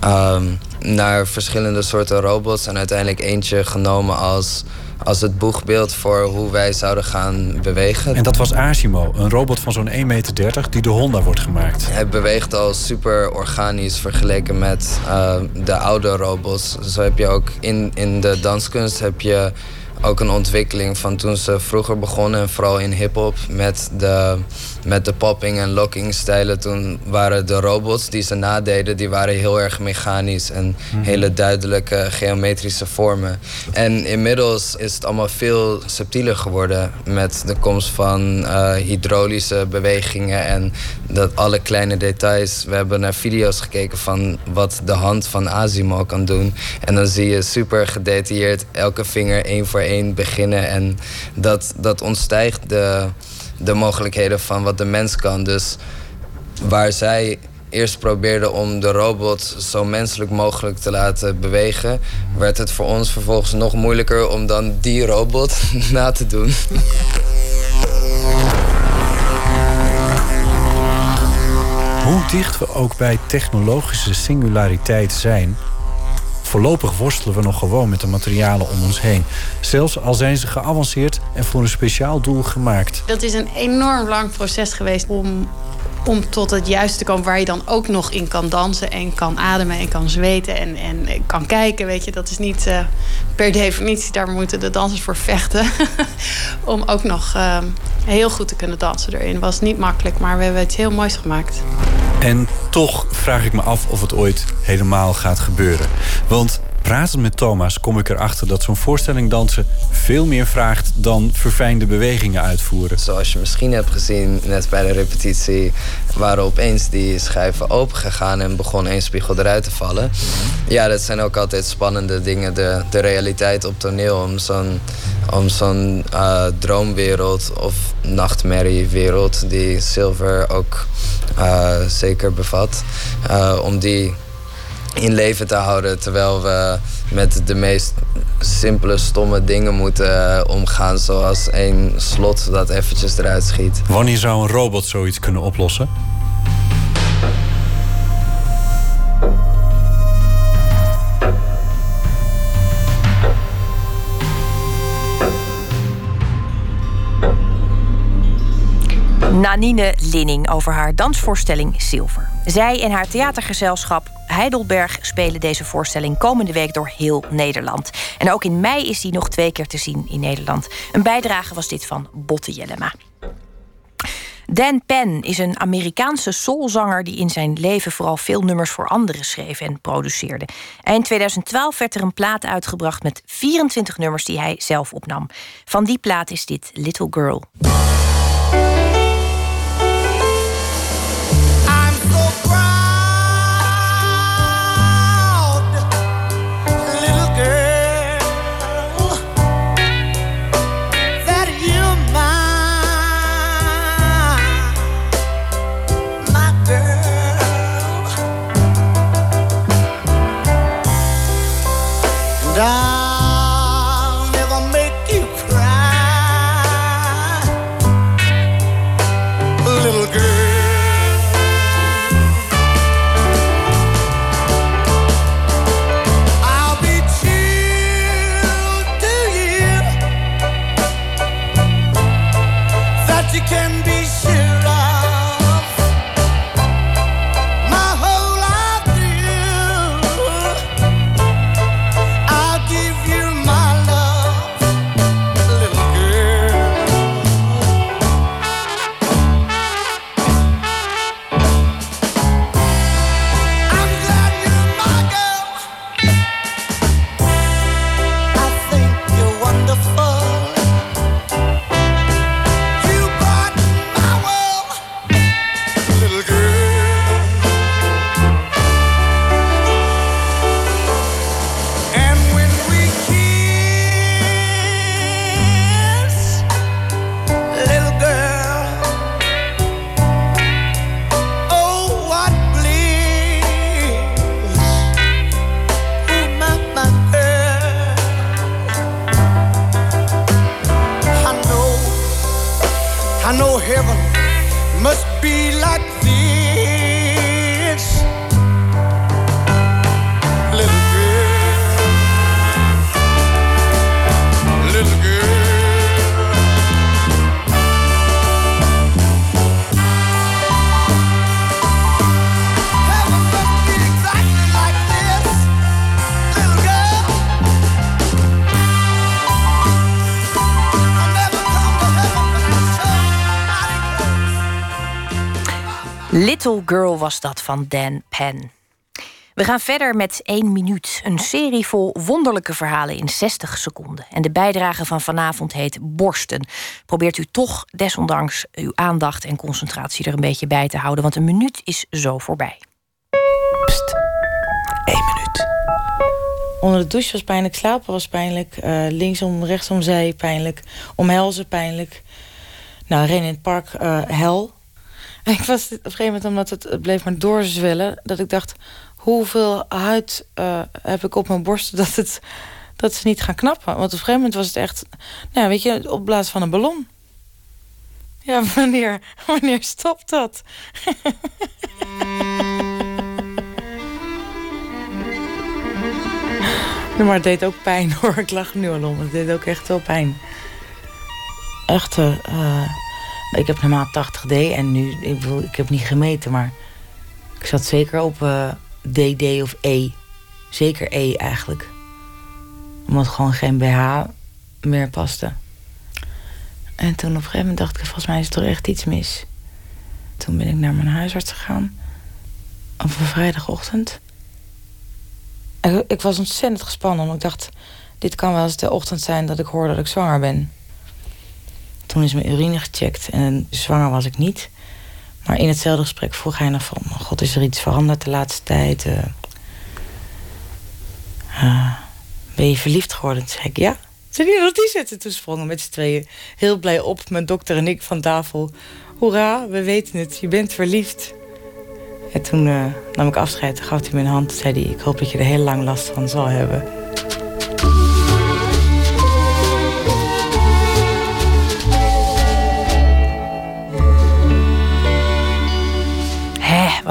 ehm, naar verschillende soorten robots. En uiteindelijk eentje genomen als als het boegbeeld voor hoe wij zouden gaan bewegen. En dat was Asimo, een robot van zo'n 1,30 meter die de Honda wordt gemaakt. Hij beweegt al super organisch vergeleken met uh, de oude robots. Zo heb je ook in, in de danskunst heb je ook een ontwikkeling van toen ze vroeger begonnen, en vooral in hip-hop, met de, met de popping en locking stijlen. Toen waren de robots die ze nadeden, die waren heel erg mechanisch en mhm. hele duidelijke geometrische vormen. En inmiddels is het allemaal veel subtieler geworden met de komst van uh, hydraulische bewegingen en dat alle kleine details. We hebben naar video's gekeken van wat de hand van Asimo kan doen. En dan zie je super gedetailleerd elke vinger één voor één beginnen. En dat, dat ontstijgt de, de mogelijkheden van wat de mens kan. Dus waar zij eerst probeerden om de robot zo menselijk mogelijk te laten bewegen, werd het voor ons vervolgens nog moeilijker om dan die robot [laughs] na te doen. Hoe dicht we ook bij technologische singulariteit zijn, Voorlopig worstelen we nog gewoon met de materialen om ons heen. Zelfs al zijn ze geavanceerd en voor een speciaal doel gemaakt. Dat is een enorm lang proces geweest om, om tot het juiste te komen waar je dan ook nog in kan dansen en kan ademen en kan zweten en, en kan kijken. Weet je, dat is niet uh, per definitie, daar moeten de dansers voor vechten. [laughs] om ook nog uh, heel goed te kunnen dansen erin. Was niet makkelijk, maar we hebben het heel moois gemaakt. En toch vraag ik me af of het ooit helemaal gaat gebeuren. Want pratend met Thomas kom ik erachter dat zo'n voorstelling dansen veel meer vraagt dan verfijnde bewegingen uitvoeren. Zoals je misschien hebt gezien net bij de repetitie, waren opeens die schijven open gegaan en begon één spiegel eruit te vallen. Ja, dat zijn ook altijd spannende dingen, de, de realiteit op toneel om zo'n om zo'n uh, droomwereld of nachtmerriewereld die Silver ook uh, zeker bevat, uh, om die in leven te houden terwijl we met de meest simpele, stomme dingen moeten omgaan, zoals een slot dat eventjes eruit schiet. Wanneer zou een robot zoiets kunnen oplossen? Nanine Linning over haar dansvoorstelling Silver. Zij en haar theatergezelschap Heidelberg spelen deze voorstelling komende week door heel Nederland. En ook in mei is die nog twee keer te zien in Nederland. Een bijdrage was dit van Botte Jellema. Dan Penn is een Amerikaanse soulzanger die in zijn leven vooral veel nummers voor anderen schreef en produceerde. Eind 2012 werd er een plaat uitgebracht met 24 nummers die hij zelf opnam. Van die plaat is dit Little Girl. Little Girl was dat van Dan Penn. We gaan verder met 1 minuut. Een serie vol wonderlijke verhalen in 60 seconden. En de bijdrage van vanavond heet Borsten. Probeert u toch desondanks uw aandacht en concentratie er een beetje bij te houden, want een minuut is zo voorbij. Pst. Eén minuut. Onder de douche was pijnlijk, slapen was pijnlijk, eh, linksom, rechtsom zij pijnlijk, omhelzen pijnlijk. Nou, rennen in het park, eh, hel. Ik was op een gegeven moment, omdat het, het bleef maar doorzwellen, dat ik dacht, hoeveel huid eh, heb ik op mijn borsten [laughs] dat, het, dat ze niet gaan knappen. Want op een gegeven moment was het echt, nou, weet je, opblaas van een ballon. Ja, [laughs] wanneer, wanneer stopt dat? [laughs] Maar het deed ook pijn hoor. Ik er nu al om. Het deed ook echt wel pijn. Echt, eh, eh, ik heb normaal 80D en nu, ik, ik heb niet gemeten, maar ik zat zeker op eh, DD of E. Zeker E eigenlijk. Omdat gewoon geen BH meer paste. En toen op een gegeven moment dacht ik, volgens mij is er toch echt iets mis. Toen ben ik naar mijn huisarts gegaan. Op een vrijdagochtend. Ik, ik was ontzettend gespannen, want ik dacht... dit kan wel eens de ochtend zijn dat ik hoor dat ik zwanger ben. Toen is mijn urine gecheckt en zwanger was ik niet. Maar in hetzelfde gesprek vroeg hij nog van... God, is er iets veranderd de laatste tijd? Eh, eh, ben je verliefd geworden? Toen zei ik, ja. Toen die nog die zitten. Toen sprongen met z'n tweeën heel blij op. Mijn dokter en ik van tafel. Hoera, we weten het, je bent verliefd. En toen eh, nam ik afscheid, gaf hij mijn hand. zei hij, ik hoop dat je er heel lang last van zal hebben.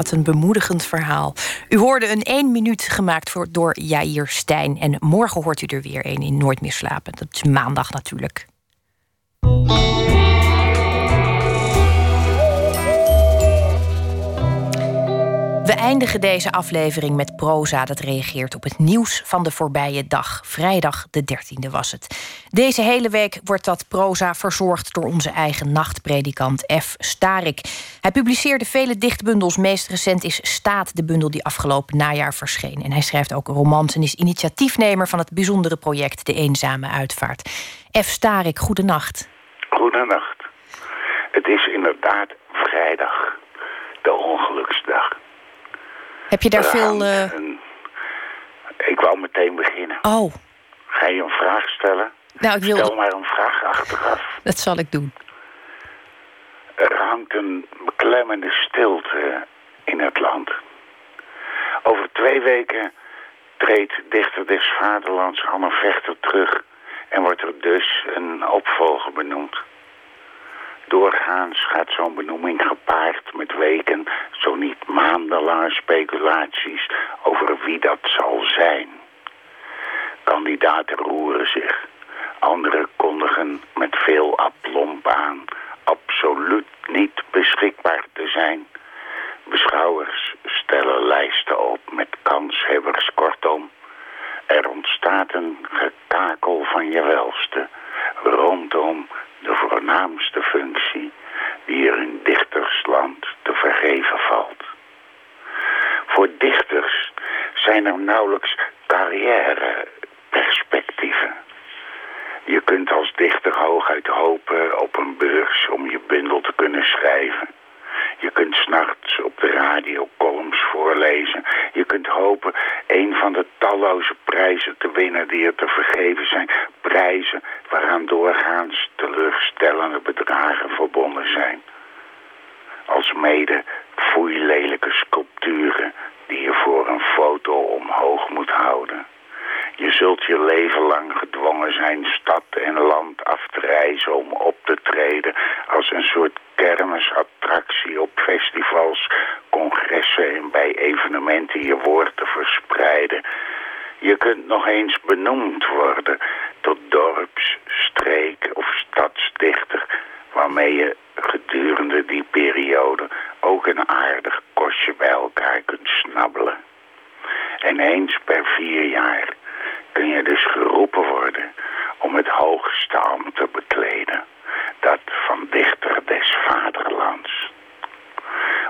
Wat een bemoedigend verhaal. U hoorde een 1 minuut gemaakt voor, door Jair Stijn. En morgen hoort u er weer een in Nooit meer slapen. Dat is maandag natuurlijk. We eindigen deze aflevering met proza dat reageert op het nieuws van de voorbije dag. Vrijdag de 13e was het. Deze hele week wordt dat proza verzorgd door onze eigen nachtpredikant F. Starik. Hij publiceerde vele dichtbundels. Meest recent is Staat, de bundel die afgelopen najaar verscheen. En hij schrijft ook romans en is initiatiefnemer van het bijzondere project De Eenzame Uitvaart. F. Starik, goedenacht. Goedenacht. Het is inderdaad vrijdag, de ongeluksdag. Heb je daar veel. eh, een- Ik wou meteen beginnen. Oh, Ga je een vraag stellen? nou, ik Stel wil. maar een vraag achteraf. [laughs] Dat zal ik doen. Er hangt een beklemmende stilte in het land. Over twee weken treedt dichter des vaderlands Anne Vechter terug en wordt er dus een opvolger benoemd. Doorgaans gaat zo'n benoeming gepaard met weken, zo niet maandenlange speculaties over wie dat zal zijn. Kandidaten roeren zich, anderen kondigen met veel aplomb aan absoluut niet beschikbaar te zijn. Beschouwers stellen lijsten op met kanshebbers. Kortom, er ontstaat een gekakel van je welste rondom de voornaamste functie die er in dichtersland te vergeven valt. Voor dichters zijn er nauwelijks carrièreperspectieven. Je kunt als dichter hooguit hopen op een beurs om je bundel te kunnen schrijven. Je kunt s'nachts op de radio columns voorlezen. Je kunt hopen een van de talloze prijzen te winnen die er te vergeven zijn. Prijzen waaraan doorgaans teleurstellende bedragen verbonden zijn. Als mede foeilelijke sculpturen die je voor een foto omhoog moet houden. Je zult je leven lang gedwongen zijn stad en land af te reizen om op te treden als een soort kermisattractie op festivals, congressen en bij evenementen je woord te verspreiden. Je kunt nog eens benoemd worden tot dorps, streek of stadsdichter, waarmee je gedurende die periode ook een aardig kostje bij elkaar kunt snabbelen. En eens per vier jaar kun je dus geroepen worden om het hoogste ambt te bekleden, dat van dichter des vaderlands.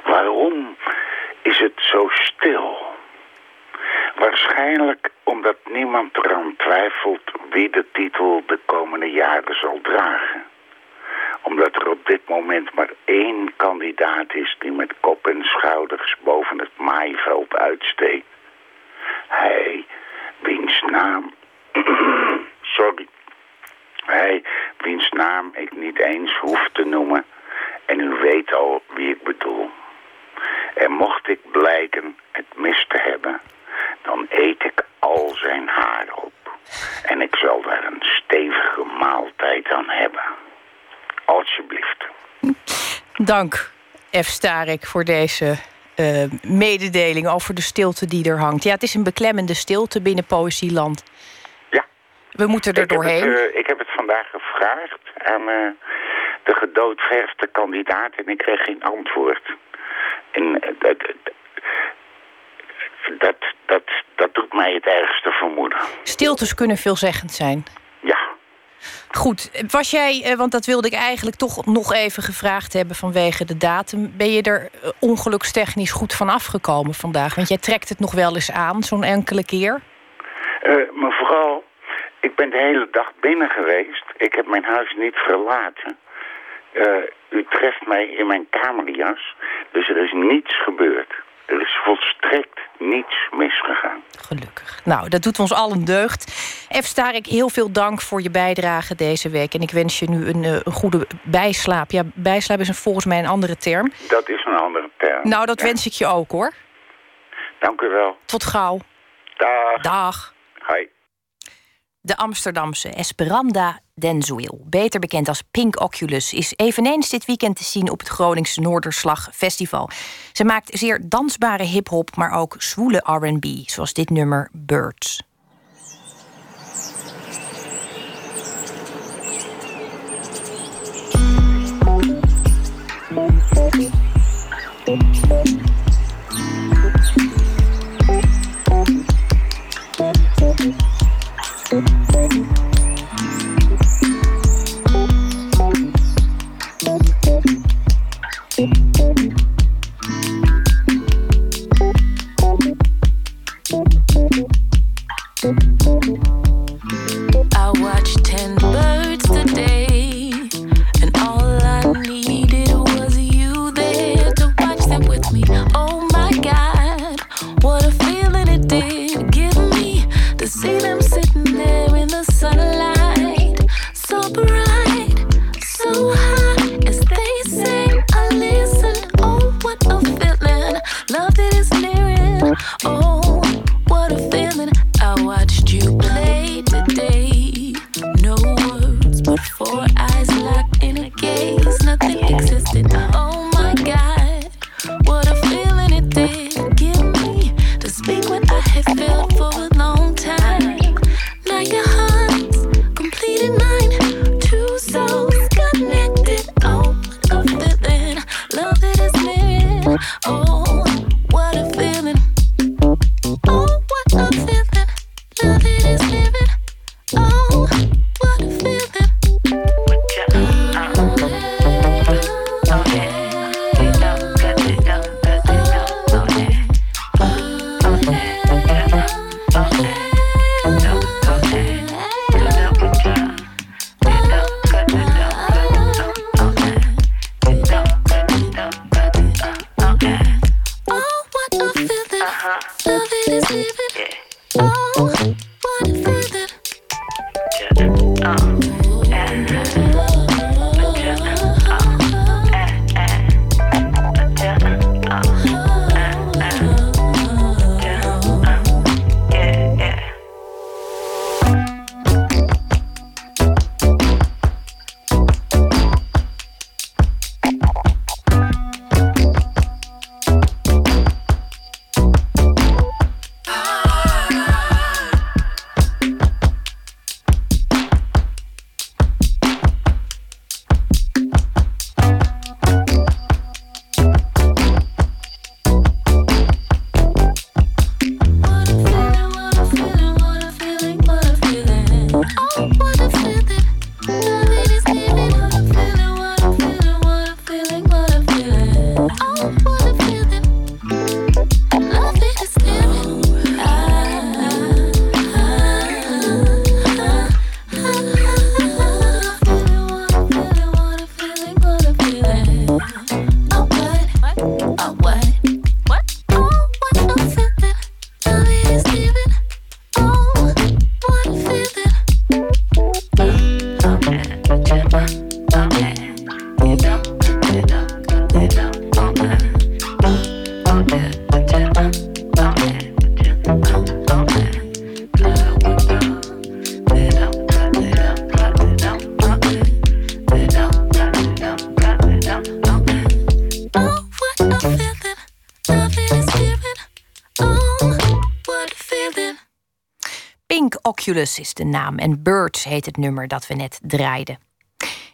Waarom is het zo stil? Waarschijnlijk omdat niemand eraan twijfelt wie de titel de komende jaren zal dragen. Omdat er op dit moment maar één kandidaat is die met kop en schouders boven het maaiveld uitsteekt. Hij, wiens naam... [clears throat] Sorry. Hij, wiens naam ik niet eens hoef te noemen. En u weet al wie ik bedoel. En mocht ik blijken het mis te hebben, dan eet ik al zijn haar op. En ik zal daar een stevige maaltijd aan hebben. Alsjeblieft. Dank, F. Starik, voor deze eh, mededeling over de stilte die er hangt. Ja, het is een beklemmende stilte binnen Poëzieland. Ja. We moeten er Ik heb, het, doorheen. eh, ik heb het vandaag gevraagd aan eh, de gedoodverfde kandidaat en ik kreeg geen antwoord. En dat, dat, dat, dat doet mij het ergste vermoeden. Stiltes kunnen veelzeggend zijn. Goed, was jij, eh, want dat wilde ik eigenlijk toch nog even gevraagd hebben vanwege de datum. Ben je er eh, ongelukstechnisch goed van afgekomen vandaag? Want jij trekt het nog wel eens aan, zo'n enkele keer. Eh, mevrouw, ik ben de hele dag binnen geweest. Ik heb mijn huis niet verlaten. U treft mij in mijn kamerjas. Dus er is niets gebeurd. Er is volstrekt niets misgegaan. Nou, dat doet ons allen deugd. F. Starik, heel veel dank voor je bijdrage deze week. En ik wens je nu een, eh, een goede bijslaap. Ja, bijslaap is een, volgens mij een andere term. Dat is een andere term. Nou, dat wens ik je ook, hoor. Dank u wel. Tot gauw. Dag. Dag. Hoi. De Amsterdamse Esperanda Denzuil, beter bekend als Pink Oculus, is eveneens dit weekend te zien op het Groningse Noorderslag Festival. Ze maakt zeer dansbare hip-hop, maar ook zwoele RB, zoals dit nummer Birds. I Oculus is de naam en Birds heet het nummer dat we net draaiden.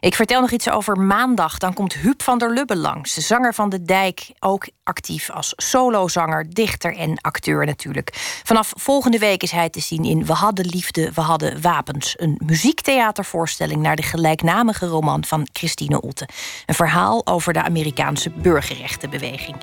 Ik vertel nog iets over maandag. Dan komt Huub van der Lubbe langs. de Zanger van de Dijk, ook actief als solozanger, dichter en acteur natuurlijk. Vanaf volgende week is hij te zien in We hadden liefde, we hadden wapens. Een muziektheatervoorstelling naar de gelijknamige roman van Christine Otte. Een verhaal over de Amerikaanse burgerrechtenbeweging.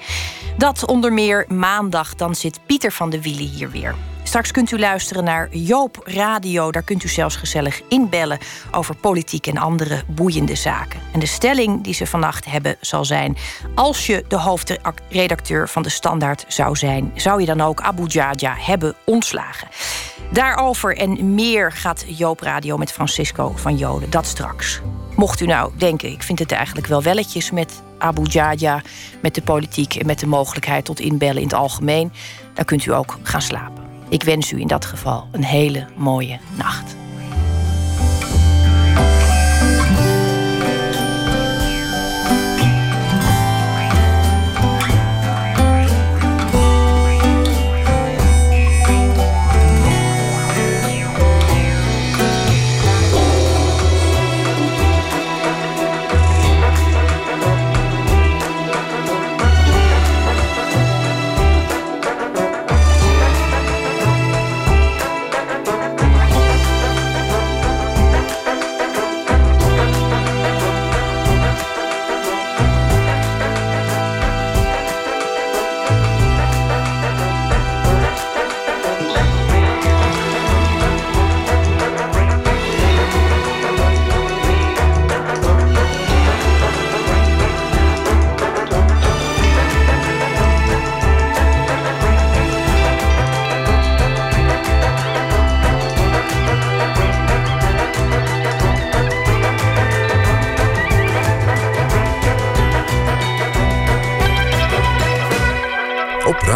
Dat onder meer maandag, dan zit Pieter van de Wielen hier weer. Straks kunt u luisteren naar Joop Radio. Daar kunt u zelfs gezellig inbellen over politiek en andere boeiende zaken. En de stelling die ze vannacht hebben zal zijn: als je de hoofdredacteur van de Standaard zou zijn, zou je dan ook Abu Jaja hebben ontslagen? Daarover en meer gaat Joop Radio met Francisco van Joden. Dat straks. Mocht u nou denken, ik vind het eigenlijk wel welletjes met Abu Jaja, met de politiek en met de mogelijkheid tot inbellen in het algemeen, dan kunt u ook gaan slapen. Ik wens u in dat geval een hele mooie nacht.